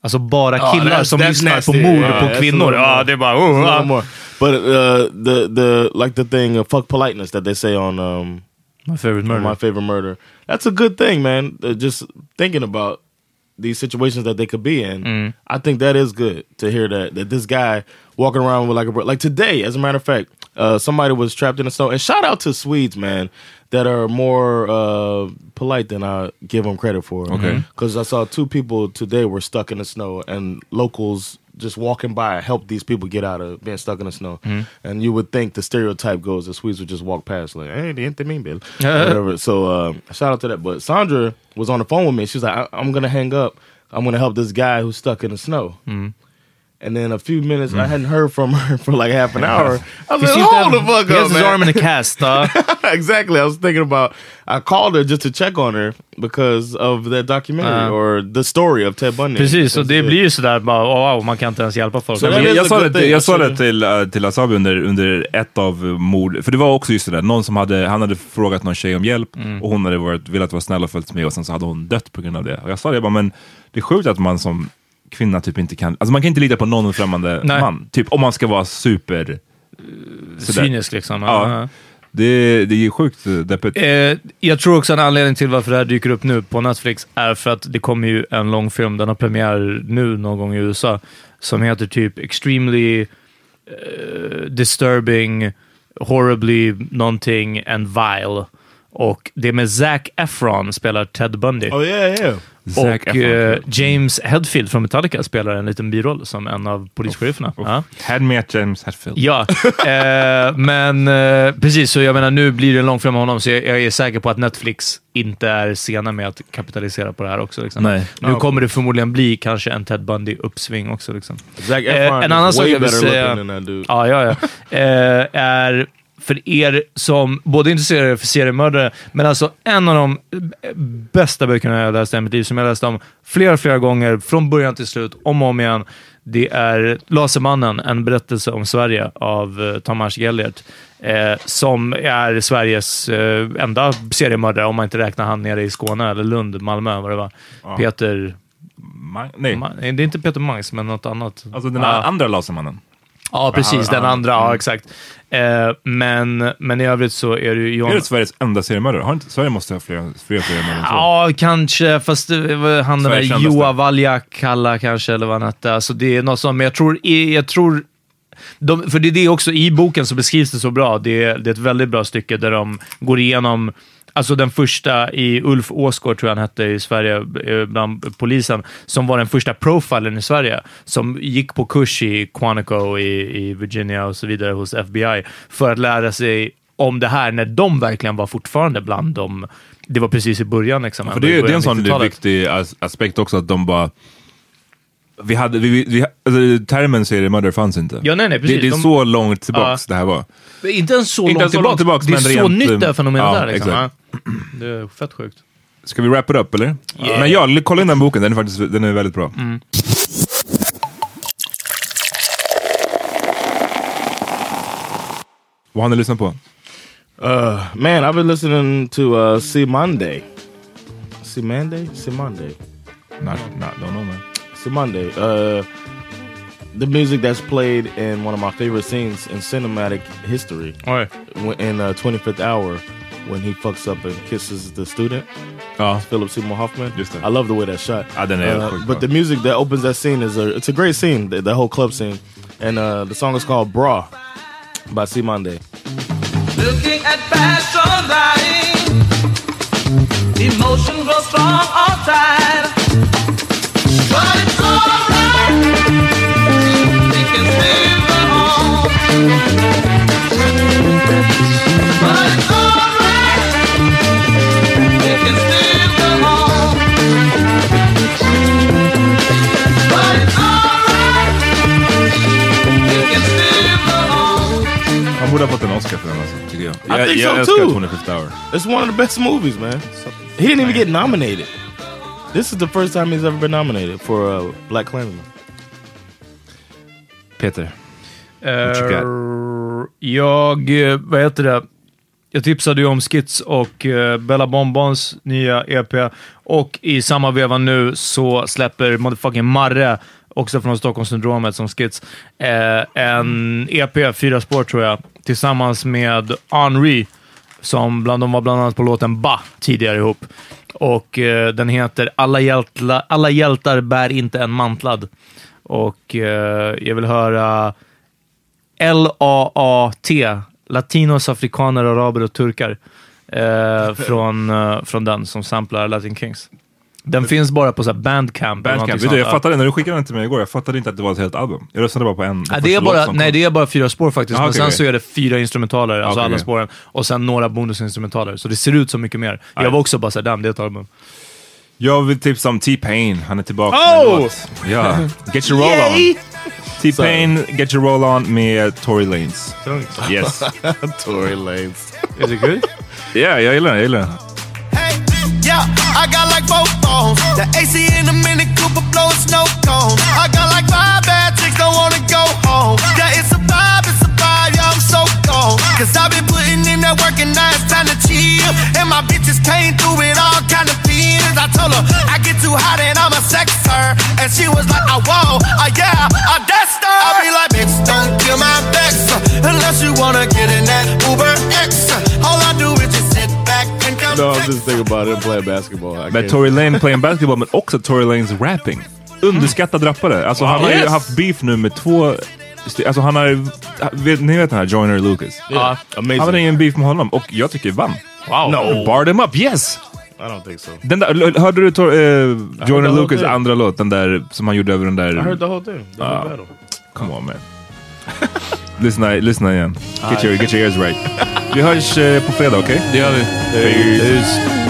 Speaker 1: Alltså bara
Speaker 4: Oh,
Speaker 1: killar
Speaker 4: that's-
Speaker 1: som
Speaker 4: that's
Speaker 1: lyssnar
Speaker 4: nasty.
Speaker 1: på mord
Speaker 4: Yeah,
Speaker 1: på kvinnor. Ja,
Speaker 4: more.
Speaker 1: det är bara... Oh, ah.
Speaker 4: more. But uh, the the like the thing of fuck politeness that they say on um,
Speaker 1: My favorite murder.
Speaker 4: my favorite murder. That's a good thing, man. Uh, just thinking about these situations that they could be in.
Speaker 1: Mm.
Speaker 4: I think that is good to hear that that this guy walking around with like a bro- like today, as a matter of fact, uh, somebody was trapped in the snow. And shout out to Swedes, man, that are more uh, polite than I give them credit for.
Speaker 2: Okay.
Speaker 4: because I saw two people today were stuck in the snow, and locals just walking by helped these people get out of being stuck in the snow.
Speaker 1: Mm.
Speaker 4: And you would think the stereotype goes that Swedes would just walk past like, "Hey, är inte min bil," whatever. So uh, shout out to that. But Sandra was on the phone with me. She was like, I- "I'm gonna hang up. I'm gonna help this guy who's stuck in the snow."
Speaker 1: Mm.
Speaker 4: And then a few minutes, I hadn't heard from her for like half an hour. I was like, "Hold the fuck
Speaker 1: he
Speaker 4: up,
Speaker 1: has his
Speaker 4: man!"
Speaker 1: arm in a cast. Uh,
Speaker 4: exactly. I was thinking about. I called her just to check on her because of that documentary
Speaker 1: Uh.
Speaker 4: or the story of Ted Bundy.
Speaker 1: precis,
Speaker 4: That's
Speaker 1: det
Speaker 4: it.
Speaker 1: blir ju sådär bara, wow, man kan inte ens hjälpa folk.
Speaker 4: Så det
Speaker 2: jag,
Speaker 4: så
Speaker 2: sa det, till- jag sa det till, till Asabi under, under ett av mord, för det var också just det där, någon som hade, han hade frågat någon tjej om hjälp
Speaker 1: Mm.
Speaker 2: och hon hade varit, velat vara snäll och följt med och sen så hade hon dött på grund av det. Och jag sa det, jag bara, men det är sjukt att man som kvinna typ inte kan, alltså man kan inte lita på någon främmande
Speaker 1: Nej.
Speaker 2: man. Typ om man ska vara super... sådär.
Speaker 1: Cynisk liksom.
Speaker 2: Ja.
Speaker 1: Ja.
Speaker 2: Det, det är sjukt eh, deppigt.
Speaker 1: Eh, jag tror också en anledning till varför det här dyker upp nu på Netflix är för att det kommer ju en långfilm, den har premiär nu någon gång i USA, som heter typ Extremely eh, Disturbing, Horribly någonting and Vile. Och det är med Zac Efron spelar Ted Bundy.
Speaker 4: Oh yeah, yeah.
Speaker 2: Zac
Speaker 1: och eh, James Hetfield från Metallica spelar en liten biroll som en av polischerifferna. Ja.
Speaker 2: Had me at James Hetfield.
Speaker 1: Ja, eh, men eh, precis. Så jag menar, nu blir det en långfilm med honom, så jag, jag är säker på att Netflix inte är sena med att kapitalisera på det här också. Liksom.
Speaker 2: Nej.
Speaker 1: Nu kommer det förmodligen bli kanske en Ted Bundy-uppsving också. Liksom.
Speaker 4: Zac
Speaker 1: Eh, en annan
Speaker 4: is
Speaker 1: sak
Speaker 4: way
Speaker 1: jag vill
Speaker 4: better
Speaker 1: säga-
Speaker 4: looking than that dude.
Speaker 1: Ja, ja, ja. Eh, är för er som både är intresserade för seriemördare, men alltså en av de bästa böckerna jag läst i mitt liv, som jag läst om flera, flera gånger, från början till slut, om och om igen. Det är Lasermannen, en berättelse om Sverige av eh, Tomas Gellert, eh, som är Sveriges eh, enda seriemördare, om man inte räknar han nere i Skåne, eller Lund, Malmö, vad det var. Peter...
Speaker 2: Ma- nej,
Speaker 1: Ma- det är inte Peter Mangs, men något annat.
Speaker 2: alltså den
Speaker 1: Ja.
Speaker 2: andra Lasermannen.
Speaker 1: Ja, precis. Den andra. Ja, exakt. Eh, men, men i övrigt så är det ju John...
Speaker 2: Är det Sveriges enda seriemördare? Har inte, Sverige måste ha fler, fler seriemördare.
Speaker 1: Ja, kanske. Fast han den där. Joa Valjakalla kanske, eller vad han hette. Alltså, det är något sånt. Men jag tror... Jag tror de, för det är det också, i boken så beskrivs det så bra. Det är, det är ett väldigt bra stycke där de går igenom Alltså den första i Ulf Åsgård, tror jag han hette i Sverige, eh, bland polisen, som var den första profilen i Sverige, som gick på kurs i Quantico i, i Virginia och så vidare hos FBI, för att lära sig om det här när de verkligen var fortfarande bland dem. Det var precis i början. Liksom,
Speaker 2: För det, är- det är en sån
Speaker 1: 90-talet.
Speaker 2: viktig as aspekt också att de bara... Vi hade, vi, vi, alltså, termen seriemördare fanns inte.
Speaker 1: Ja, nej, nej, precis.
Speaker 2: Det, det är
Speaker 1: De-
Speaker 2: så långt tillbaks det här var.
Speaker 1: Inte ens så,
Speaker 2: Inte
Speaker 1: långt, tillbaka.
Speaker 2: tillbaks,
Speaker 1: Det är så
Speaker 2: rent,
Speaker 1: nytt det här fenomenet
Speaker 2: ja,
Speaker 1: där. Liksom. Det är fett sjukt.
Speaker 2: Ska vi wrap it up eller? Men ja, kolla in den boken, den är faktiskt den är väldigt bra.
Speaker 1: Mm.
Speaker 2: Vad har ni lyssnat på?
Speaker 4: Uh, man, I've been listening to uh, Simande. Simande? Simande.
Speaker 2: Not, not, don't know man.
Speaker 4: Simande. Uh, the music that's played in one of my favorite scenes in cinematic history.
Speaker 1: Oj.
Speaker 4: when- In uh, 25th Hour, when he fucks up and kisses the student,
Speaker 2: Oh,
Speaker 4: Philip Seymour Hoffman.
Speaker 2: Just.
Speaker 4: I love the way that shot.
Speaker 2: I didn't.
Speaker 4: Uh,
Speaker 2: sjukt
Speaker 4: but
Speaker 2: bra.
Speaker 4: the music that opens that scene is a it's a great scene. The, the whole club scene, and uh, the song is called "Bra" by Simande.
Speaker 5: Looking at passion lying, emotion grows strong or tired. But it's alright. We can still go
Speaker 2: Han borde ha fått en Oscar för den alltså, tycker jag. Jag,
Speaker 4: think
Speaker 2: jag
Speaker 4: so
Speaker 2: älskar
Speaker 4: too.
Speaker 2: 25th hour.
Speaker 4: It's one of the best movies, man. He didn't even get nominated. This is the first time he's ever been nominated for uh, Black Klansman.
Speaker 2: Peter.
Speaker 1: Eh,
Speaker 2: you
Speaker 1: jag, eh, vad heter det? Jag tipsade ju om Skits och uh, Bella Bonbons nya EP och i samma veva nu så släpper motherfucking Marre också från Stockholmssyndromet som skits. Eh, en EP, fyra spår tror jag, tillsammans med Henri, som bland, de var bland annat på låten Ba tidigare ihop. Och eh, den heter Alla, hjältla, Alla hjältar bär inte en mantlad. Och eh, jag vill höra L-A-A-T, Latinos, Afrikaner, Araber och Turkar. Eh, från, eh, från den som samplar Latin Kings. Den finns bara på så här Bandcamp.
Speaker 2: Bandcamp,
Speaker 1: sånt.
Speaker 2: jag fattade när du skickade den till mig igår, jag fattade inte att det var ett helt album. Jag lyssnade bara på en.
Speaker 1: Ja, det är bara, nej, det är bara fyra spår faktiskt,
Speaker 2: Ja,
Speaker 1: men sen
Speaker 2: okej.
Speaker 1: så är det fyra instrumentaler, alltså
Speaker 2: okej,
Speaker 1: alla
Speaker 2: okej.
Speaker 1: spåren, och sen några bonusinstrumentaler. Så det ser ut så mycket mer. Jag
Speaker 2: Nej.
Speaker 1: var också bara såhär, damn, det är ett album.
Speaker 2: Jag vill tipsa om T-Pain, han är tillbaka
Speaker 1: Oh!
Speaker 2: med. Ja, Get your roll on. T-Pain, Get your roll on med Tory Lanez. Yes.
Speaker 4: Tory Lanez.
Speaker 1: Is it good?
Speaker 2: Ja, jag gillar den, jag gillar den.
Speaker 5: Yeah, I got like four phones. The AC in the Mini Cooper blowing snow cones. I got like five bad chicks don't wanna go home. Yeah, it's a vibe, it's a vibe. Yeah, I'm so gone. Cause I've been putting in that work and now it's time to chill. And my bitches came through with all kind of feelings. I told her I get too hot and I'm a sexer. And she was like, oh, whoa, uh, yeah, I that's her. I be like, bitch, don't kill my vex. Unless you wanna get in that Uber X. All I do is just sit back and
Speaker 4: No, I'm just thinking about him playing basketball. I can't-
Speaker 2: Tory Lane playing basketball, men också Tory Lanes rapping. Underskattad rappare. Alltså han har ju
Speaker 1: Yes.
Speaker 2: haft beef nu med två... Alltså han har vet, Ni vet den här Joyner Lucas?
Speaker 4: Yeah, amazing.
Speaker 2: Han hade ingen beef med honom och jag tycker vann.
Speaker 1: Wow.
Speaker 2: No. Barred him up, yes!
Speaker 4: I don't think so.
Speaker 2: Den där, hörde du Tor, eh, Joyner Lucas andra låt? Den där som han gjorde över den där...
Speaker 4: I heard the whole thing. The whole
Speaker 2: Ah.
Speaker 4: battle.
Speaker 2: Come on man. lyssna, lyssna igen. Get your, get your ears right. Vi hörs eh, på fredag, okej?
Speaker 1: Det gör vi.
Speaker 2: Peace.